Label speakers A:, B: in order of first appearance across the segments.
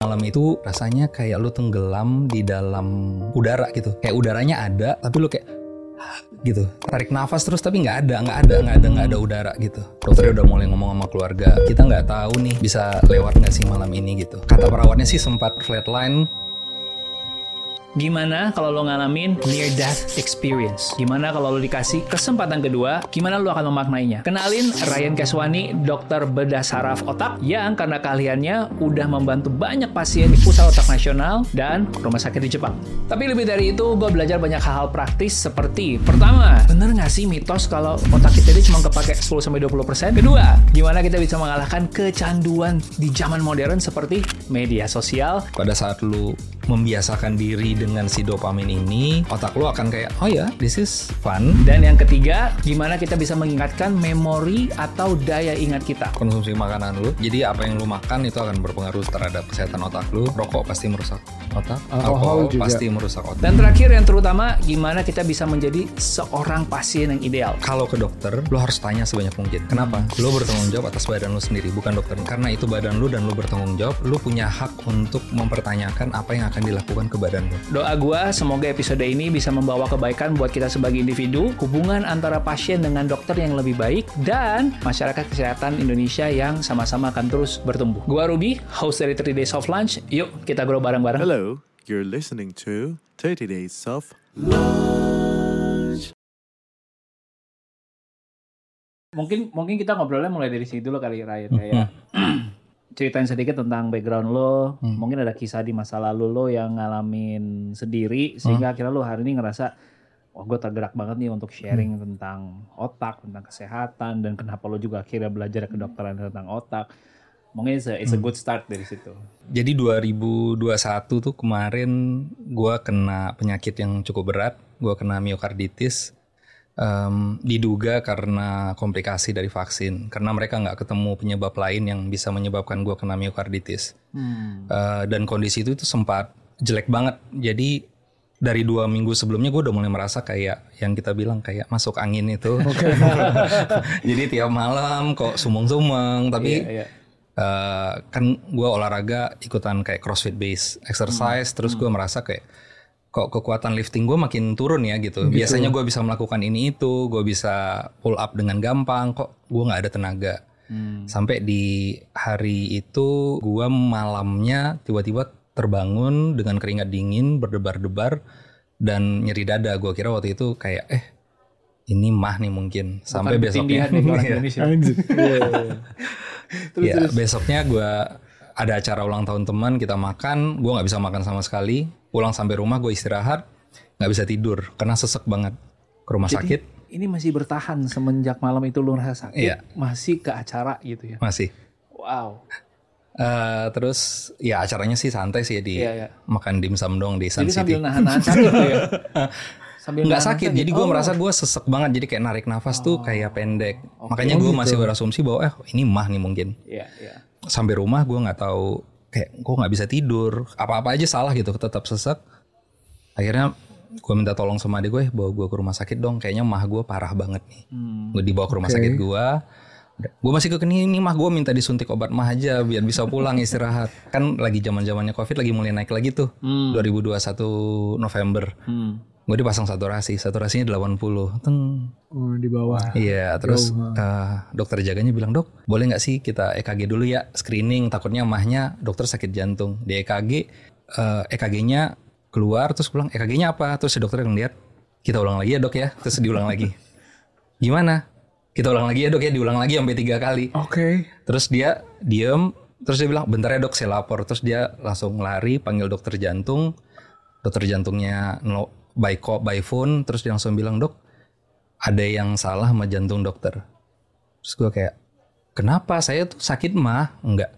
A: malam itu rasanya kayak lu tenggelam di dalam udara gitu. Kayak udaranya ada, tapi lu kayak gitu. Tarik nafas terus tapi nggak ada nggak ada nggak ada nggak ada udara gitu. Dokternya udah mulai ngomong sama keluarga kita nggak tahu nih bisa lewat nggak sih malam ini? gitu. Kata perawatnya sih sempat flatline
B: Gimana kalau lo ngalamin near death experience? Gimana kalau lo dikasih kesempatan kedua? Gimana lo akan memaknainya? Kenalin Ryan Keswani, dokter bedah saraf otak yang karena keahliannya udah membantu banyak pasien di Pusat Otak Nasional dan rumah sakit di Jepang. Tapi lebih dari itu, gue belajar banyak hal-hal praktis seperti Pertama, bener nggak sih mitos kalau otak kita ini cuma kepake 10-20%? Kedua, gimana kita bisa mengalahkan kecanduan di zaman modern seperti media sosial,
A: pada saat lu membiasakan diri dengan si dopamin ini otak lu akan kayak oh ya this is fun
B: Dan yang ketiga, gimana kita bisa mengingatkan memori atau daya ingat kita.
A: konsumsi makanan lu jadi apa yang lu makan itu akan berpengaruh terhadap kesehatan otak lu rokok pasti merusak otak
C: Alkohol juga.
A: pasti merusak otak
B: Dan terakhir yang terutama, gimana kita bisa menjadi seorang pasien yang ideal.
A: kalau ke dokter, lu harus tanya sebanyak mungkin. Kenapa? Lu bertanggung jawab atas badan lu sendiri, bukan dokter. Karena itu badan lu dan lu bertanggung jawab, lu punya hak untuk mempertanyakan apa yang akan dilakukan ke badan lu.
B: Doa gua semoga episode ini bisa membawa kebaikan buat kita sebagai individu, hubungan antara pasien dengan dokter yang lebih baik, dan masyarakat kesehatan Indonesia yang sama-sama akan terus bertumbuh. Gua Ruby, host dari 30 Days of Lunch. Yuk, kita grow bareng-bareng.
D: Hello, you're listening to 30 Days of
B: Mungkin mungkin kita ngobrolnya mulai dari sini dulu kali Ryan kayak ceritain sedikit tentang background lo. Mungkin ada kisah di masa lalu lo yang ngalamin sendiri sehingga akhirnya lo hari ini ngerasa wah gue tergerak banget nih untuk sharing tentang otak, tentang kesehatan dan kenapa lo juga akhirnya belajar kedokteran tentang otak. Mungkin it's a, it's a good start dari situ.
A: Jadi 2021 tuh kemarin gua kena penyakit yang cukup berat, gua kena miokarditis. Em, diduga karena komplikasi dari vaksin, karena mereka nggak ketemu penyebab lain yang bisa menyebabkan gua kena miokarditis. Eh, dan kondisi itu tuh sempat jelek banget. Jadi dari dua minggu sebelumnya gue udah mulai merasa kayak yang kita bilang kayak masuk angin itu. Jadi tiap malam kok sumeng-sumeng, tapi
B: Iya, iya.
A: eh, kan gue olahraga ikutan kayak CrossFit base exercise, terus gue merasa kayak kok kekuatan lifting gue makin turun ya gitu. Biasanya gue bisa melakukan ini itu, gue bisa pull up dengan gampang, kok gue nggak ada tenaga. Sampai di hari itu gue malamnya tiba-tiba terbangun dengan keringat dingin berdebar-debar dan nyeri dada. Gue kira waktu itu kayak eh ini mah nih mungkin sampai
B: Bukan
A: besoknya.
B: nih orang
A: Iya.
B: Indonesia.
C: Iya, iya.
A: Ya, besoknya gue ada acara ulang tahun teman, kita makan, gue nggak bisa makan sama sekali. Pulang sampai rumah gue istirahat, nggak bisa tidur karena sesek banget ke rumah sakit.
B: Ini masih bertahan semenjak malam itu lu ngerasa sakit,
A: Iya.
B: masih ke acara gitu ya.
A: Masih.
B: Wow.
A: Eh, terus ya acaranya sih santai sih ya di
B: Iya, iya.
A: makan dimsum dong di Sun
B: Jadi
A: City.
B: sambil nahan-nahan sakit tuh ya. Sambil
A: Nggak
B: nahan
A: sakit, jadi gue
B: Oh.
A: merasa gue sesek banget, jadi kayak narik nafas tuh kayak pendek. Makanya gue masih berasumsi bahwa eh ini mah nih mungkin.
B: Iya, iya.
A: Sampai rumah gue nggak tahu kayak gue nggak bisa tidur, apa-apa aja salah gitu, tetap sesek. Akhirnya gue minta tolong sama adik gue, bawa gue ke rumah sakit dong. Kayaknya mah gue parah banget nih. Gue dibawa ke rumah sakit gue. Gue masih kekini ini mah gue minta disuntik obat mah aja biar bisa pulang istirahat. Kan lagi zaman zamannya covid lagi mulai naik lagi tuh. 2021 November.
B: Hmm.
A: Gue dipasang saturasi, saturasinya 80. Teng.
C: Oh, di bawah.
A: Iya, terus eh, dokter jaganya bilang, "Dok, boleh nggak sih kita EKG dulu ya, screening takutnya mahnya dokter sakit jantung." Di EKG eh, EKG-nya keluar terus pulang, "EKG-nya apa?" Terus si dokter yang lihat, "Kita ulang lagi ya, Dok ya." Terus diulang lagi. Gimana? Kita ulang lagi ya, Dok ya, diulang lagi sampai tiga kali.
C: Oke.
A: Terus dia diem, terus dia bilang, bentar ya dok, saya lapor. Terus dia langsung lari, panggil dokter jantung. Dokter jantungnya by call, by phone. Terus dia langsung bilang, dok, ada yang salah sama jantung dokter. Terus gue kayak, kenapa? Saya tuh sakit mah? Enggak.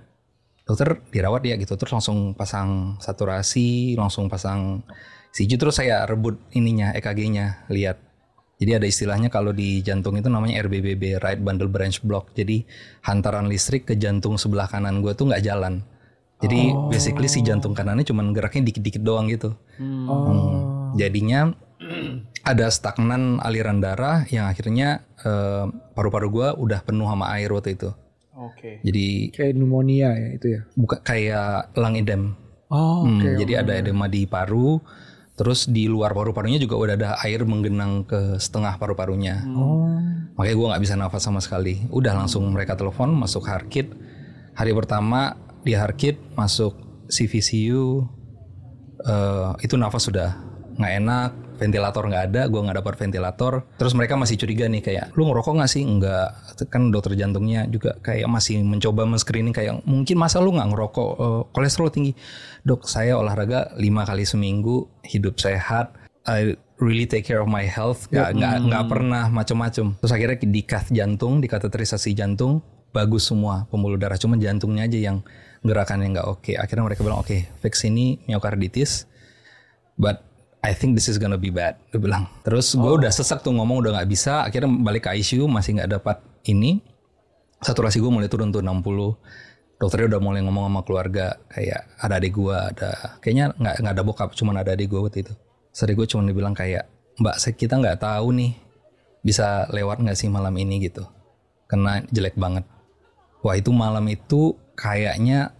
A: Dokter dirawat ya gitu. Terus langsung pasang saturasi, langsung pasang CG. Terus saya rebut ininya, EKG-nya, lihat. Jadi ada istilahnya kalau di jantung itu namanya RBBB, right bundle branch block. Jadi hantaran listrik ke jantung sebelah kanan gue tuh nggak jalan. Jadi basically si jantung kanannya cuman geraknya dikit-dikit doang gitu. Hmm. Jadinya ada stagnan aliran darah yang akhirnya eh, paru-paru gue udah penuh sama air waktu itu.
B: Oke.
A: Jadi
C: Kayak pneumonia ya itu ya.
A: buka kayak lung edem.
C: Oh,
A: Hmm,
C: oke.
A: jadi ada edema di paru, terus di luar paru-parunya juga udah ada air menggenang ke setengah paru-parunya.
C: Oh.
A: Makanya gue nggak bisa nafas sama sekali. Udah langsung mereka telepon masuk Harkit. Hari pertama di Harkit masuk CVCU. eh, itu nafas sudah nggak enak, ventilator nggak ada, gue nggak dapat ventilator. Terus mereka masih curiga nih kayak, lu ngerokok nggak sih? Enggak. Kan dokter jantungnya juga kayak masih mencoba men-screening kayak mungkin masa lu nggak ngerokok, eh, kolesterol tinggi. Dok, saya olahraga lima kali seminggu, hidup sehat. I really take care of my health, nggak nggak nggak pernah macem-macem. Terus akhirnya di cath jantung, di kateterisasi jantung, bagus semua pembuluh darah, cuma jantungnya aja yang gerakannya nggak oke. Akhirnya mereka bilang oke, fix ini myocarditis, but I think this is gonna be bad. Dia bilang. Terus gue udah sesak tuh ngomong udah nggak bisa. Akhirnya balik ke ICU masih nggak dapat ini. Saturasi gue mulai turun tuh 60. Dokternya udah mulai ngomong sama keluarga kayak ada adik gue, ada kayaknya nggak nggak ada bokap, cuman ada adik gue waktu itu. Sering gue cuma dibilang kayak Mbak, kita nggak tahu nih bisa lewat nggak sih malam ini gitu. Karena jelek banget. Wah itu malam itu kayaknya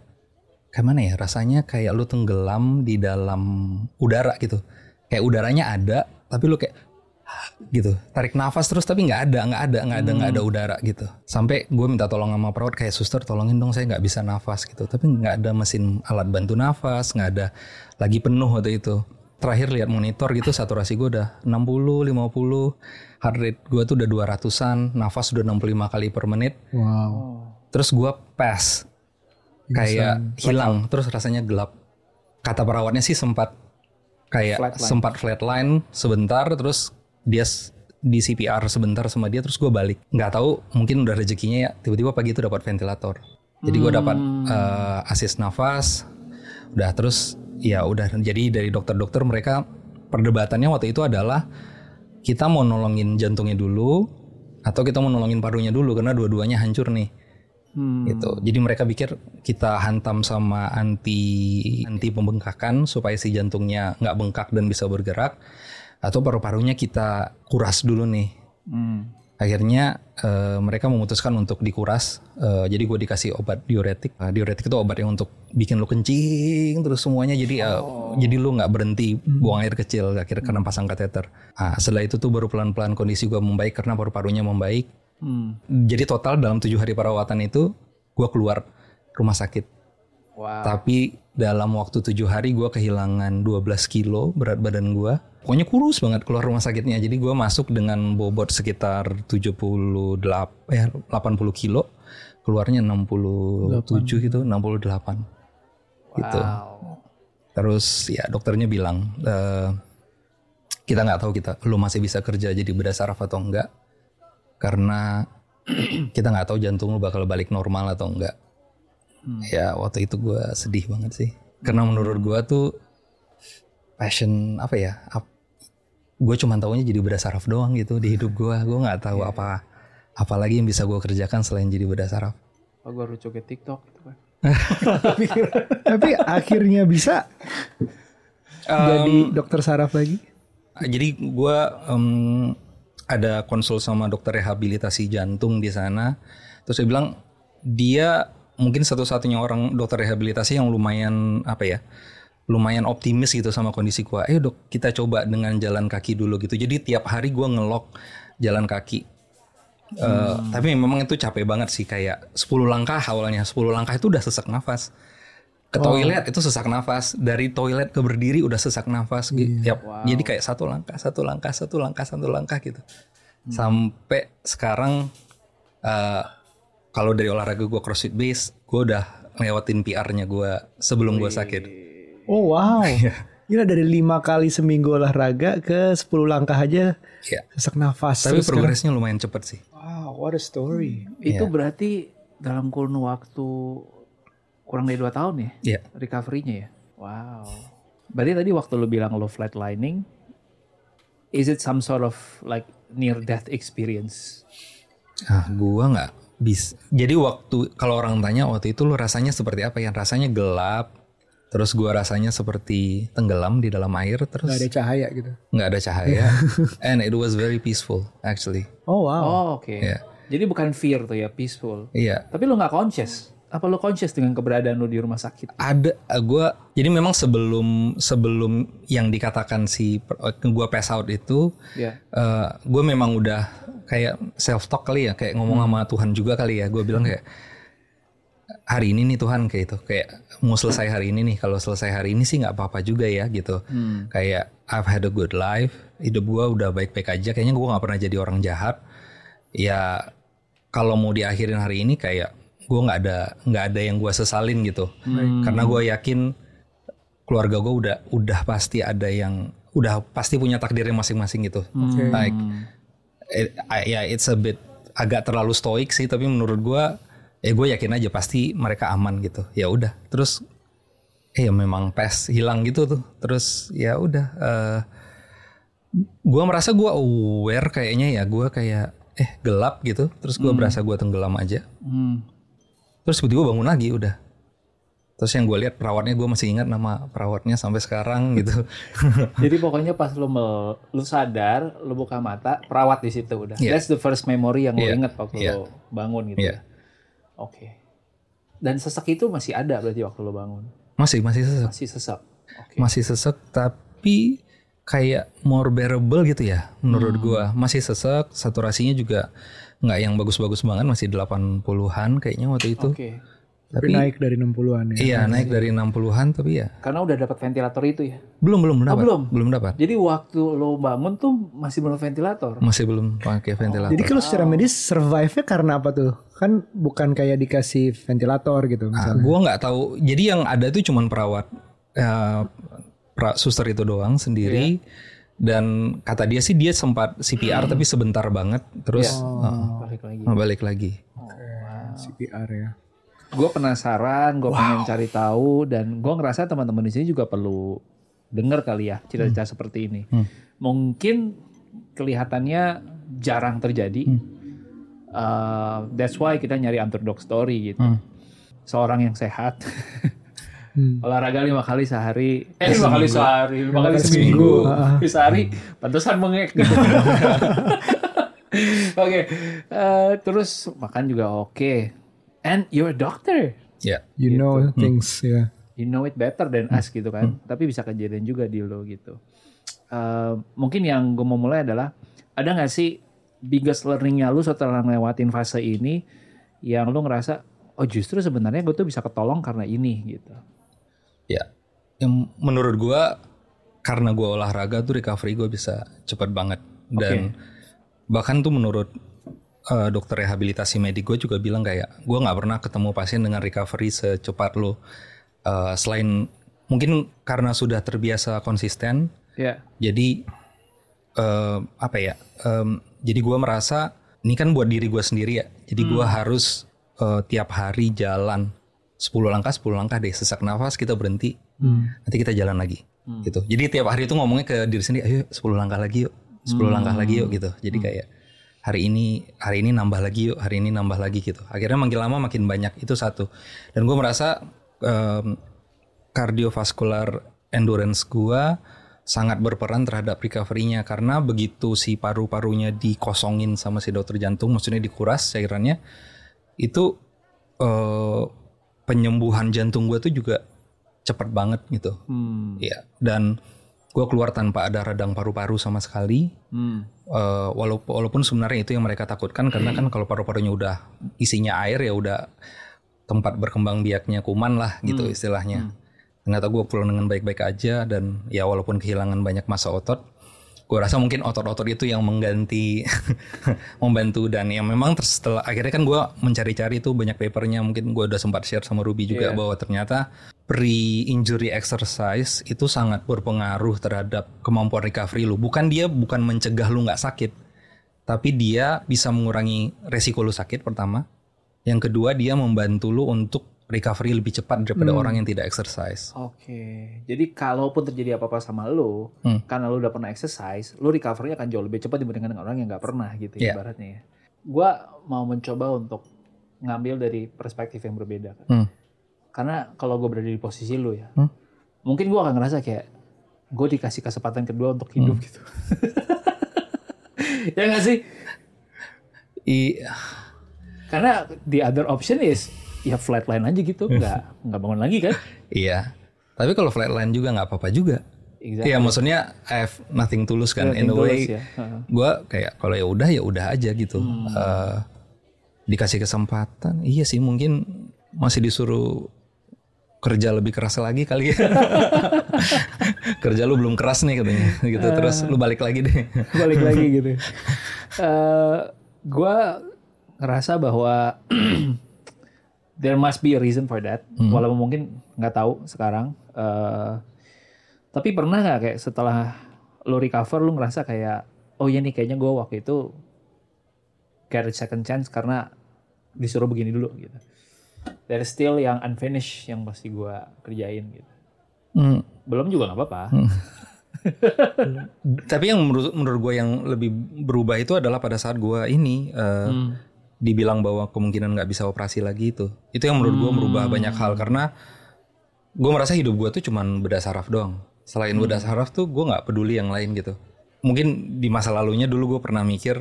A: kayak mana ya rasanya kayak lu tenggelam di dalam udara gitu kayak udaranya ada tapi lu kayak gitu. Tarik nafas terus tapi nggak ada nggak ada nggak ada nggak ada udara gitu. Sampai gue minta tolong sama perawat kayak suster tolongin dong saya nggak bisa nafas gitu. Tapi nggak ada mesin alat bantu nafas nggak ada lagi penuh waktu itu. Terakhir lihat monitor gitu saturasi gue udah 60 50 heart rate gue tuh udah 200an nafas udah 65 kali per menit.
C: Wow.
A: terus gue pass. Kayak hilang terus rasanya gelap. Kata perawatnya sih sempat kayak
B: Flatline.
A: sempat flatline sebentar terus dia di CPR sebentar sama dia terus gue balik. Nggak tahu mungkin udah rezekinya ya tiba-tiba pagi itu dapat ventilator. Jadi gue dapat eh, asis nafas udah terus ya udah. Jadi dari dokter-dokter mereka perdebatannya waktu itu adalah kita mau nolongin jantungnya dulu atau kita mau nolongin parunya dulu karena dua-duanya hancur nih
B: Hmm.
A: gitu. Jadi mereka pikir kita hantam sama anti anti pembengkakan supaya si jantungnya nggak bengkak dan bisa bergerak, atau paru-parunya kita kuras dulu nih.
B: Hmm.
A: Akhirnya eh, mereka memutuskan untuk dikuras. Eh, jadi gue dikasih obat diuretik. Eh, diuretik itu obat yang untuk bikin lu kencing terus semuanya. Jadi eh, jadi lu nggak berhenti buang air kecil. Akhirnya karena pasang kateter. Nah, setelah itu tuh baru pelan-pelan kondisi gue membaik karena paru-parunya membaik.
B: Hmm.
A: Jadi total dalam tujuh hari perawatan itu gue keluar rumah sakit.
B: Wow.
A: Tapi dalam waktu tujuh hari gue kehilangan 12 kilo berat badan gue. Pokoknya kurus banget keluar rumah sakitnya. Jadi gue masuk dengan bobot sekitar 78 eh 80 kilo. Keluarnya 67 gitu, 68. Gitu.
B: Wow.
A: Terus ya dokternya bilang eh, kita nggak tahu kita lu masih bisa kerja jadi bedah saraf atau enggak karena kita nggak tahu jantung lu bakal balik normal atau enggak. Ya waktu itu gue sedih banget sih karena menurut gue tuh passion apa ya? gue cuma tahunya jadi bedah saraf doang gitu di hidup gue. Gue nggak tahu apa apa lagi yang bisa gue kerjakan selain jadi bedah saraf.
B: Oh, gue harus joget TikTok gitu kan.
C: Tapi akhirnya bisa jadi dokter saraf lagi.
A: Jadi gue ada konsul sama dokter rehabilitasi jantung di sana. Terus dia bilang dia mungkin satu-satunya orang dokter rehabilitasi yang lumayan apa ya, lumayan optimis gitu sama kondisi gue. Ayo dok kita coba dengan jalan kaki dulu gitu. Jadi tiap hari gue ngelok jalan kaki. Eh, tapi memang itu capek banget sih kayak 10 langkah awalnya 10 langkah itu udah sesak nafas ke toilet itu sesak nafas. Dari toilet ke berdiri udah sesak nafas gitu. Tiap- jadi kayak satu langkah satu langkah satu langkah satu langkah gitu. Sampai sekarang eh, kalau dari olahraga gue crossfit base gue udah lewatin PR-nya gue sebelum gue sakit.
C: Oh wow. Gila dari lima kali seminggu olahraga ke 10 langkah aja
A: ya
C: sesak nafas.
A: tapi
C: Terus
A: progresnya lumayan cepet sih.
C: Wow, what a story.
B: Itu
A: Iya.
B: berarti dalam kurun waktu kurang dari dua tahun ya
A: Iya.
B: recovery-nya ya. Wow. Berarti tadi waktu lu bilang lu flatlining, is it some sort of like near death experience?
A: Ah, gua nggak bis. Jadi waktu kalau orang tanya waktu itu lu rasanya seperti apa ya? Rasanya gelap. Terus gua rasanya seperti tenggelam di dalam air. Terus
C: Gak ada cahaya gitu.
A: nggak ada cahaya. And it was very peaceful actually.
C: Oh wow.
B: Oh, oke.
A: Ya.
B: Jadi bukan fear tuh ya, peaceful.
A: Iya.
B: Tapi lu nggak conscious. Apa lu conscious dengan keberadaan lu di rumah sakit?
A: ada gue jadi memang sebelum sebelum yang dikatakan si gue pass out itu
B: Ya.
A: gue memang udah kayak self talk kali ya kayak ngomong sama Tuhan juga kali ya. Gue bilang kayak hari ini nih Tuhan kayak itu kayak mau selesai hari ini nih kalau selesai hari ini sih nggak apa-apa juga ya gitu. Kayak I've had a good life hidup gue udah baik-baik aja kayaknya gue nggak pernah jadi orang jahat. Ya kalau mau diakhirin hari ini kayak gue nggak ada nggak ada yang gue sesalin gitu. Karena gue yakin keluarga gue udah udah pasti ada yang udah pasti punya takdirnya masing-masing gitu. Like it- I- ya it's a bit agak terlalu stoik sih tapi menurut gue ya gue yakin aja pasti mereka aman gitu. Ya udah terus eh ya memang pes hilang gitu tuh. Terus ya udah eh gue merasa gue aware kayaknya ya. Gue kayak eh gelap gitu. Terus gue berasa gue tenggelam aja.
B: Hmm.
A: Terus tiba-tiba bangun lagi udah terus yang gue lihat perawatnya gue masih ingat nama perawatnya sampai sekarang gitu
B: Jadi pokoknya pas lu mel- lu sadar, lu buka mata, perawat di situ udah.
A: Iya.
B: That's the first memory yang lu
A: Iya.
B: inget waktu
A: Iya.
B: lu bangun gitu. Ya. Oke. Dan sesek itu masih ada berarti waktu lu bangun.
A: masih masih sesek
B: Masih sesek. Oke.
A: masih sesek tapi kayak more bearable gitu ya menurut
B: Hmm.
A: gua masih sesek saturasinya juga nggak yang bagus-bagus banget masih 80-an kayaknya waktu itu
B: Oke.
C: Tapi
A: tapi
C: naik dari 60-an ya.
A: iya naik dari 60-an tapi ya
B: Karena udah dapat ventilator itu ya.
A: belum belum dapat
B: belum?
A: belum dapat
B: Jadi waktu lu bangun tuh masih belum ventilator.
A: masih belum pakai ventilator
C: Jadi kalau secara medis survive-nya karena apa tuh? Kan bukan kayak dikasih ventilator gitu
A: Ah,
C: misalnya.
A: gua nggak tahu jadi yang ada tuh cuman perawat eh, pra, suster itu doang sendiri dan kata dia sih dia sempat CPR tapi sebentar banget terus eh,
B: Balik lagi.
A: balik lagi
C: CPR ya.
B: gue penasaran, gue pengen cari tahu dan gue ngerasa teman-teman di sini juga perlu dengar kali ya cerita-cerita seperti ini. Mungkin kelihatannya jarang terjadi. Uh, that's why kita nyari underdog story gitu. Seorang yang sehat. Olahraga lima kali sehari, eh lima kali sehari, lima kali seminggu, sehari, pantesan mengek. Oke, eh, terus makan juga oke. And you're a doctor.
A: ya
C: You know things ya.
B: You know it better than us gitu kan. Tapi bisa kejadian juga di lo gitu. Eh, mungkin yang gue mau mulai adalah ada nggak sih biggest learningnya lu setelah ngelewatin fase ini yang lu ngerasa oh justru sebenarnya gue tuh bisa ketolong karena ini gitu.
A: Ya. Yang menurut gua karena gua olahraga tuh recovery gue bisa cepet banget. Dan bahkan tuh menurut eh, dokter rehabilitasi medik gue juga bilang kayak gua nggak pernah ketemu pasien dengan recovery secepat lo Eh, selain mungkin karena sudah terbiasa konsisten
B: Ya.
A: jadi eh, apa ya em, jadi gua merasa ini kan buat diri gua sendiri ya. Jadi gua harus eh, tiap hari jalan 10 langkah 10 langkah deh. Sesak nafas kita berhenti. Nanti kita jalan lagi. Gitu. Jadi tiap hari itu ngomongnya ke diri sendiri ayo 10 langkah lagi yuk. 10 langkah lagi yuk gitu. Jadi kayak hari ini hari ini nambah lagi yuk hari ini nambah lagi gitu. Akhirnya makin lama makin banyak itu satu. Dan gue merasa em, cardiovascular endurance gua sangat berperan terhadap recovery-nya. Karena begitu si paru-parunya dikosongin sama si dokter jantung maksudnya dikuras cairannya itu eh, penyembuhan jantung gua tuh juga cepet banget gitu
B: Hmm.
A: ya dan gua keluar tanpa ada radang paru-paru sama sekali
B: Hmm.
A: Eh, walaupun walaupun sebenarnya itu yang mereka takutkan karena kan kalau paru-parunya udah isinya air ya udah tempat berkembang biaknya kuman lah gitu istilahnya. Ternyata gue pulang dengan baik-baik aja dan ya walaupun kehilangan banyak masa otot, gue rasa mungkin otot-otot itu yang mengganti membantu dan yang memang setelah akhirnya kan gue mencari-cari itu banyak papernya mungkin gue udah sempat share sama Ruby juga bahwa ternyata pre-injury exercise itu sangat berpengaruh terhadap kemampuan recovery lu. Bukan dia bukan mencegah lu nggak sakit, tapi dia bisa mengurangi resiko lu sakit pertama. Yang kedua dia membantu lu untuk recovery lebih cepat daripada orang yang tidak exercise.
B: Oke, jadi kalaupun terjadi apa-apa sama lo,
A: Hmm.
B: karena lo udah pernah exercise, lo recovery akan jauh lebih cepat dibandingkan dengan orang yang nggak pernah gitu
A: Iya.
B: ibaratnya ya. Gua mau mencoba untuk ngambil dari perspektif yang berbeda. kan.
A: Hmm.
B: Karena kalau gue berada di posisi lo ya,
A: Hmm.
B: mungkin gue akan ngerasa kayak gue dikasih kesempatan kedua untuk hidup
A: Hmm.
B: gitu. ya nggak sih?
A: I,
B: Karena the other option is ya flatline aja gitu, nggak nggak bangun lagi kan?
A: Iya. Tapi kalau flatline juga nggak apa-apa juga.
B: Exactly.
A: Iya maksudnya I have nothing tulus kan
B: Nothing
A: in a way.
B: ya.
A: Gue kayak kalau ya udah ya udah aja gitu.
B: Hmm.
A: Eh, dikasih kesempatan, iya sih mungkin masih disuruh kerja lebih keras lagi kali ya. kerja lu belum keras nih katanya gitu. Terus lu balik lagi deh.
B: balik lagi gitu. Eh gue ngerasa bahwa there must be a reason for that. Walaupun mungkin nggak tahu sekarang. Eh tapi pernah nggak kayak setelah lo recover lo ngerasa kayak oh iya nih kayaknya gue waktu itu get a second chance karena disuruh begini dulu gitu. There still yang unfinished yang pasti gue kerjain gitu.
A: Hmm.
B: Belum juga nggak apa-apa.
A: Tapi yang menurut menurut gue yang lebih berubah itu adalah pada saat gue ini eh, dibilang bahwa kemungkinan nggak bisa operasi lagi itu. Itu yang menurut gue merubah banyak hal karena gue merasa hidup gue tuh cuman bedah saraf doang. Selain bedah saraf tuh gue nggak peduli yang lain gitu. Mungkin di masa lalunya dulu gue pernah mikir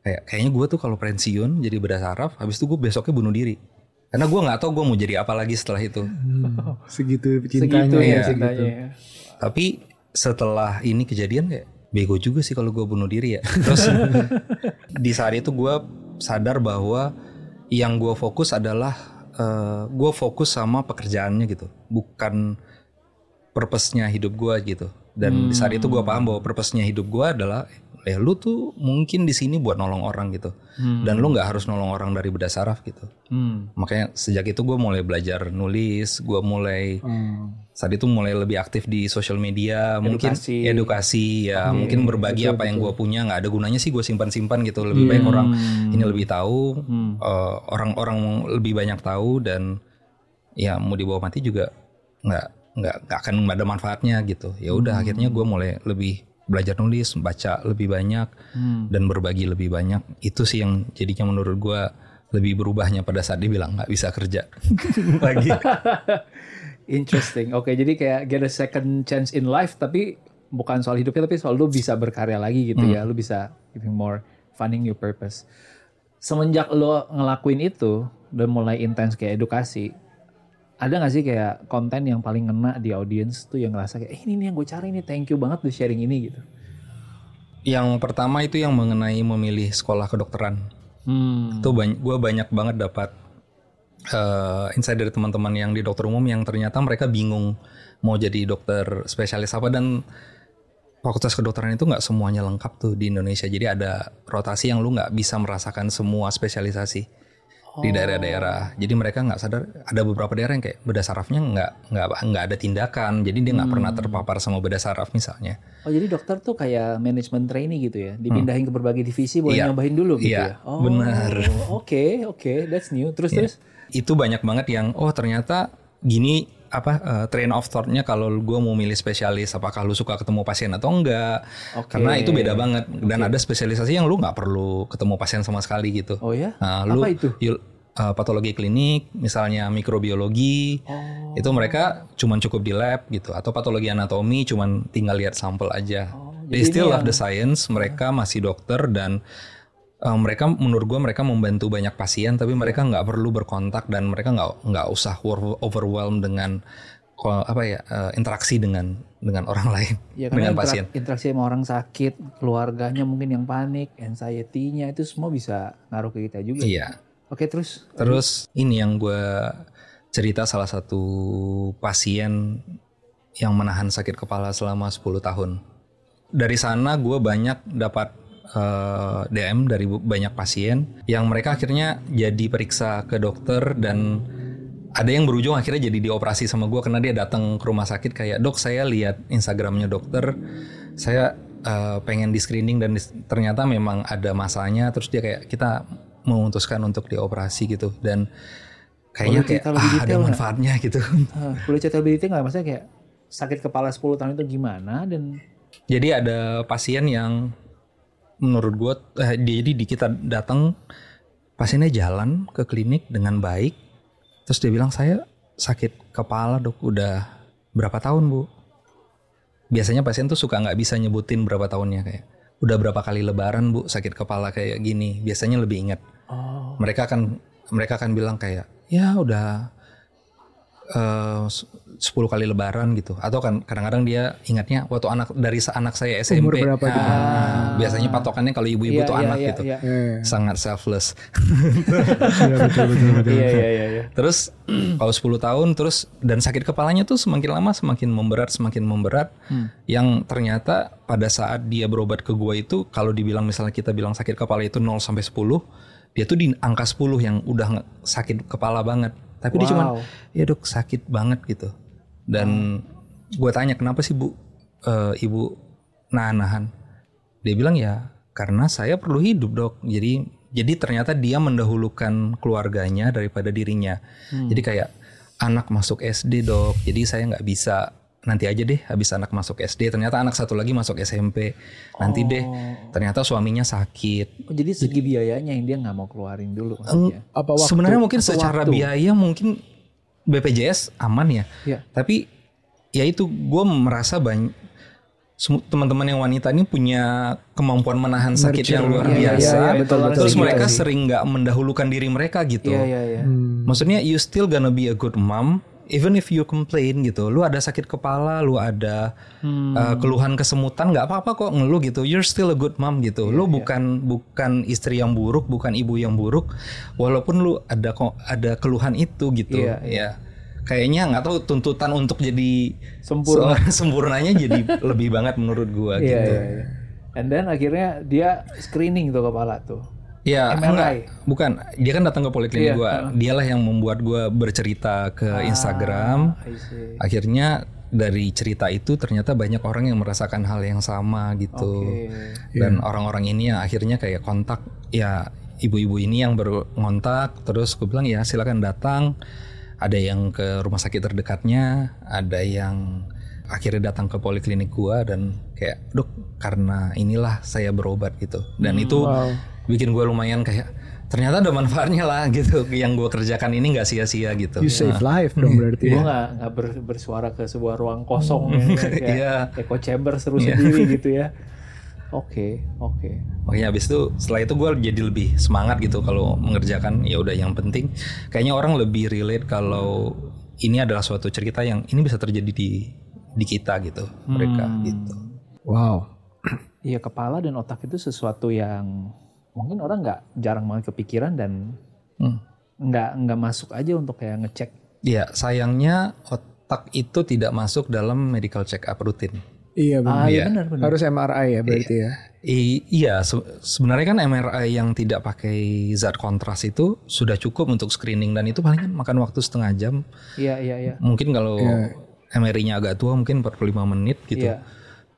A: kayak kayaknya gue tuh kalau pensiun jadi bedah saraf, habis itu gue besoknya bunuh diri. Karena gue nggak tahu gue mau jadi apa lagi setelah itu.
C: Segitu
B: Segitu
C: cintanya
B: ya
C: ya.
B: cintanya. ya.
A: Tapi setelah ini kejadian kayak bego juga sih kalau gue bunuh diri ya. Terus di saat itu gue sadar bahwa yang gue fokus adalah gue fokus sama pekerjaannya gitu, bukan purpose-nya hidup gue gitu. Dan di saat itu gue paham bahwa purpose-nya hidup gue adalah ya lu tuh mungkin di sini buat nolong orang gitu. Dan lu nggak harus nolong orang dari bedah saraf gitu.
B: Hmm.
A: Makanya sejak itu gue mulai belajar nulis, gue mulai saat itu mulai lebih aktif di sosial media, mungkin
B: Edukasi.
A: edukasi ya, mungkin berbagi apa yang gue punya nggak ada gunanya sih gue simpan-simpan gitu. Lebih baik orang ini lebih tahu, eh, orang-orang lebih banyak tahu dan ya mau dibawa mati juga nggak nggak nggak akan ada manfaatnya gitu. Ya udah akhirnya gue mulai lebih belajar nulis, baca lebih banyak dan berbagi lebih banyak. Itu sih yang jadinya menurut gue lebih berubahnya pada saat dia bilang nggak bisa kerja lagi.
B: Interesting. Oke, jadi kayak get a second chance in life tapi bukan soal hidupnya tapi soal lu bisa berkarya lagi gitu ya. Lu bisa giving more finding your purpose. Semenjak lo ngelakuin itu dan mulai intens kayak edukasi, ada gak sih kayak konten yang paling ngena di audience tuh yang ngerasa kayak eh ini nih yang gue cari nih thank you banget udah sharing ini gitu.
A: Yang pertama itu yang mengenai memilih sekolah kedokteran.
B: Hmm.
A: Itu banyak, gue banyak banget dapat eh, insight dari teman-teman yang di dokter umum yang ternyata mereka bingung mau jadi dokter spesialis apa dan fakultas kedokteran itu nggak semuanya lengkap tuh di Indonesia. Jadi ada rotasi yang lu nggak bisa merasakan semua spesialisasi di daerah-daerah. Jadi mereka nggak sadar ada beberapa daerah yang kayak bedah sarafnya nggak nggak nggak ada tindakan. Jadi dia nggak pernah terpapar sama bedah saraf misalnya.
B: Oh jadi dokter tuh kayak management trainee gitu ya, dipindahin ke berbagai divisi boleh
A: Iya.
B: nyobain dulu gitu
A: Iya,
B: ya. Oh,
A: benar.
B: Oke oke, that's new. Terus terus.
A: itu banyak banget yang oh ternyata gini apa eh, train of thought-nya kalau gue mau milih spesialis apakah lu suka ketemu pasien atau enggak
B: Oke.
A: karena itu beda banget dan ada spesialisasi yang lu nggak perlu ketemu pasien sama sekali gitu
B: Oh ya?
A: Nah, lu
B: Apa itu?
A: yul- eh, patologi klinik misalnya mikrobiologi
B: Oh.
A: itu mereka cuman cukup di lab gitu atau patologi anatomi cuman tinggal lihat sampel aja they
B: jadi
A: still love the science mereka masih dokter dan eh, mereka menurut gua mereka membantu banyak pasien tapi mereka nggak perlu berkontak dan mereka nggak nggak usah over- overwhelmed dengan apa ya eh, interaksi dengan dengan orang lain
B: Ya
A: dengan
B: interak-
A: pasien
B: interaksi sama orang sakit, keluarganya mungkin yang panik, anxiety-nya itu semua bisa ngaruh ke kita juga.
A: iya
B: Oke terus.
A: Terus ini yang gue cerita salah satu pasien yang menahan sakit kepala selama 10 tahun. Dari sana gue banyak dapat eh, DM dari banyak pasien yang mereka akhirnya jadi periksa ke dokter dan ada yang berujung akhirnya jadi dioperasi sama gue karena dia datang ke rumah sakit kayak dok saya lihat Instagramnya dokter saya eh, pengen di screening dan dis- ternyata memang ada masanya terus dia kayak kita memutuskan untuk dioperasi gitu. Dan kayaknya
B: Boleh
A: kayak ah, ada manfaatnya gitu.
B: Ah, boleh cerita lebih detail nggak? Maksudnya kayak sakit kepala 10 tahun itu gimana dan
A: Jadi ada pasien yang menurut gue, eh, dia- jadi di kita datang pasiennya jalan ke klinik dengan baik, terus dia bilang saya sakit kepala dok udah berapa tahun bu? Biasanya pasien tuh suka nggak bisa nyebutin berapa tahunnya kayak udah berapa kali lebaran bu sakit kepala kayak gini, biasanya lebih ingat.
B: oh
A: Mereka akan mereka akan bilang kayak ya udah eh, s- 10 kali lebaran gitu atau kan kadang-kadang dia ingatnya waktu anak dari anak saya SMP
C: Umur berapa gitu?
A: Ah, biasanya patokannya kalau ibu-ibu
B: Iya,
A: tuh
B: iya,
A: anak
B: iya,
A: gitu
B: iya.
A: sangat selfless
C: Iya.
B: Iya iya.
A: Terus kalau 10 tahun terus dan sakit kepalanya tuh semakin lama semakin memberat semakin memberat. Yang ternyata pada saat dia berobat ke gua itu kalau dibilang misalnya kita bilang sakit kepala itu 0 sampai 10, dia tuh di angka 10 yang udah sakit kepala banget. Tapi dia
B: Wow.
A: cuman ya dok sakit banget gitu. Dan gue tanya kenapa sih bu eh, ibu nahan-nahan? Dia bilang ya karena saya perlu hidup dok. Jadi jadi ternyata dia mendahulukan keluarganya daripada dirinya. Jadi kayak anak masuk SD dok. Jadi saya nggak bisa nanti aja deh habis anak masuk SD. Ternyata anak satu lagi masuk SMP. Nanti deh. Ternyata suaminya sakit.
B: Oh, jadi segi biayanya yang dia nggak mau keluarin dulu. maksudnya.
C: Apa waktu?
A: Sebenarnya mungkin secara
B: waktu?
A: biaya mungkin BPJS aman ya.
B: Iya.
A: Tapi ya itu gue merasa banyak teman-teman yang wanita ini punya kemampuan menahan sakit yang luar
C: Iya, iya,
A: biasa.
C: iya, betul, betul.
A: Terus
C: Gitu
A: mereka
C: sih.
A: sering nggak mendahulukan diri mereka gitu.
B: Iya iya iya.
C: Hmm.
A: Maksudnya you still gonna be a good mom even if you complain gitu. Lu ada sakit kepala, lu ada uh, keluhan kesemutan nggak apa-apa kok ngeluh gitu. You're still a good mom gitu. lu bukan bukan istri yang buruk, bukan ibu yang buruk walaupun lu ada kok ada keluhan itu gitu.
B: Iya,
A: Ya. Kayaknya nggak tahu tuntutan untuk jadi
B: Sempurna.
A: sempurnanya jadi lebih banget menurut gua
B: Iya
A: gitu.
B: iya iya. And then akhirnya dia screening tuh kepala tuh.
A: Ya,
B: MRI.
A: enggak, bukan. Dia kan datang ke poliklinik
B: Iya,
A: gua. Dialah yang membuat gua bercerita ke Instagram.
B: I see.
A: Akhirnya dari cerita itu ternyata banyak orang yang merasakan hal yang sama gitu.
B: Oke.
A: Dan orang-orang ini ya akhirnya kayak kontak ya ibu-ibu ini yang baru ngontak terus gue bilang ya silakan datang. Ada yang ke rumah sakit terdekatnya, ada yang akhirnya datang ke poliklinik gua dan kayak dok karena inilah saya berobat gitu. Dan itu bikin gue lumayan kayak ternyata ada manfaatnya lah gitu yang gue kerjakan ini nggak sia-sia gitu.
C: You save life dong berarti
B: Gue
C: ya.
B: nggak nggak ber- bersuara ke sebuah ruang kosong ya, kayak
A: Iya.
B: echo chamber seru sendiri gitu ya. Oke oke.
A: Makanya abis itu setelah itu gue jadi lebih semangat gitu kalau mengerjakan ya udah yang penting kayaknya orang lebih relate kalau ini adalah suatu cerita yang ini bisa terjadi di di kita gitu mereka gitu.
C: Wow.
B: Iya kepala dan otak itu sesuatu yang mungkin orang nggak jarang banget kepikiran dan
A: Hmm.
B: nggak nggak masuk aja untuk kayak ngecek.
A: Ya sayangnya otak itu tidak masuk dalam medical check up rutin.
C: Iya benar.
B: Ah iya
A: Iya.
B: benar benar.
C: Harus MRI ya berarti ya.
A: I- iya se- sebenarnya kan MRI yang tidak pakai zat kontras itu sudah cukup untuk screening dan itu paling kan makan waktu setengah jam.
B: Iya iya iya.
A: Mungkin kalau MRI-nya agak tua mungkin 45 menit gitu.
B: Iya.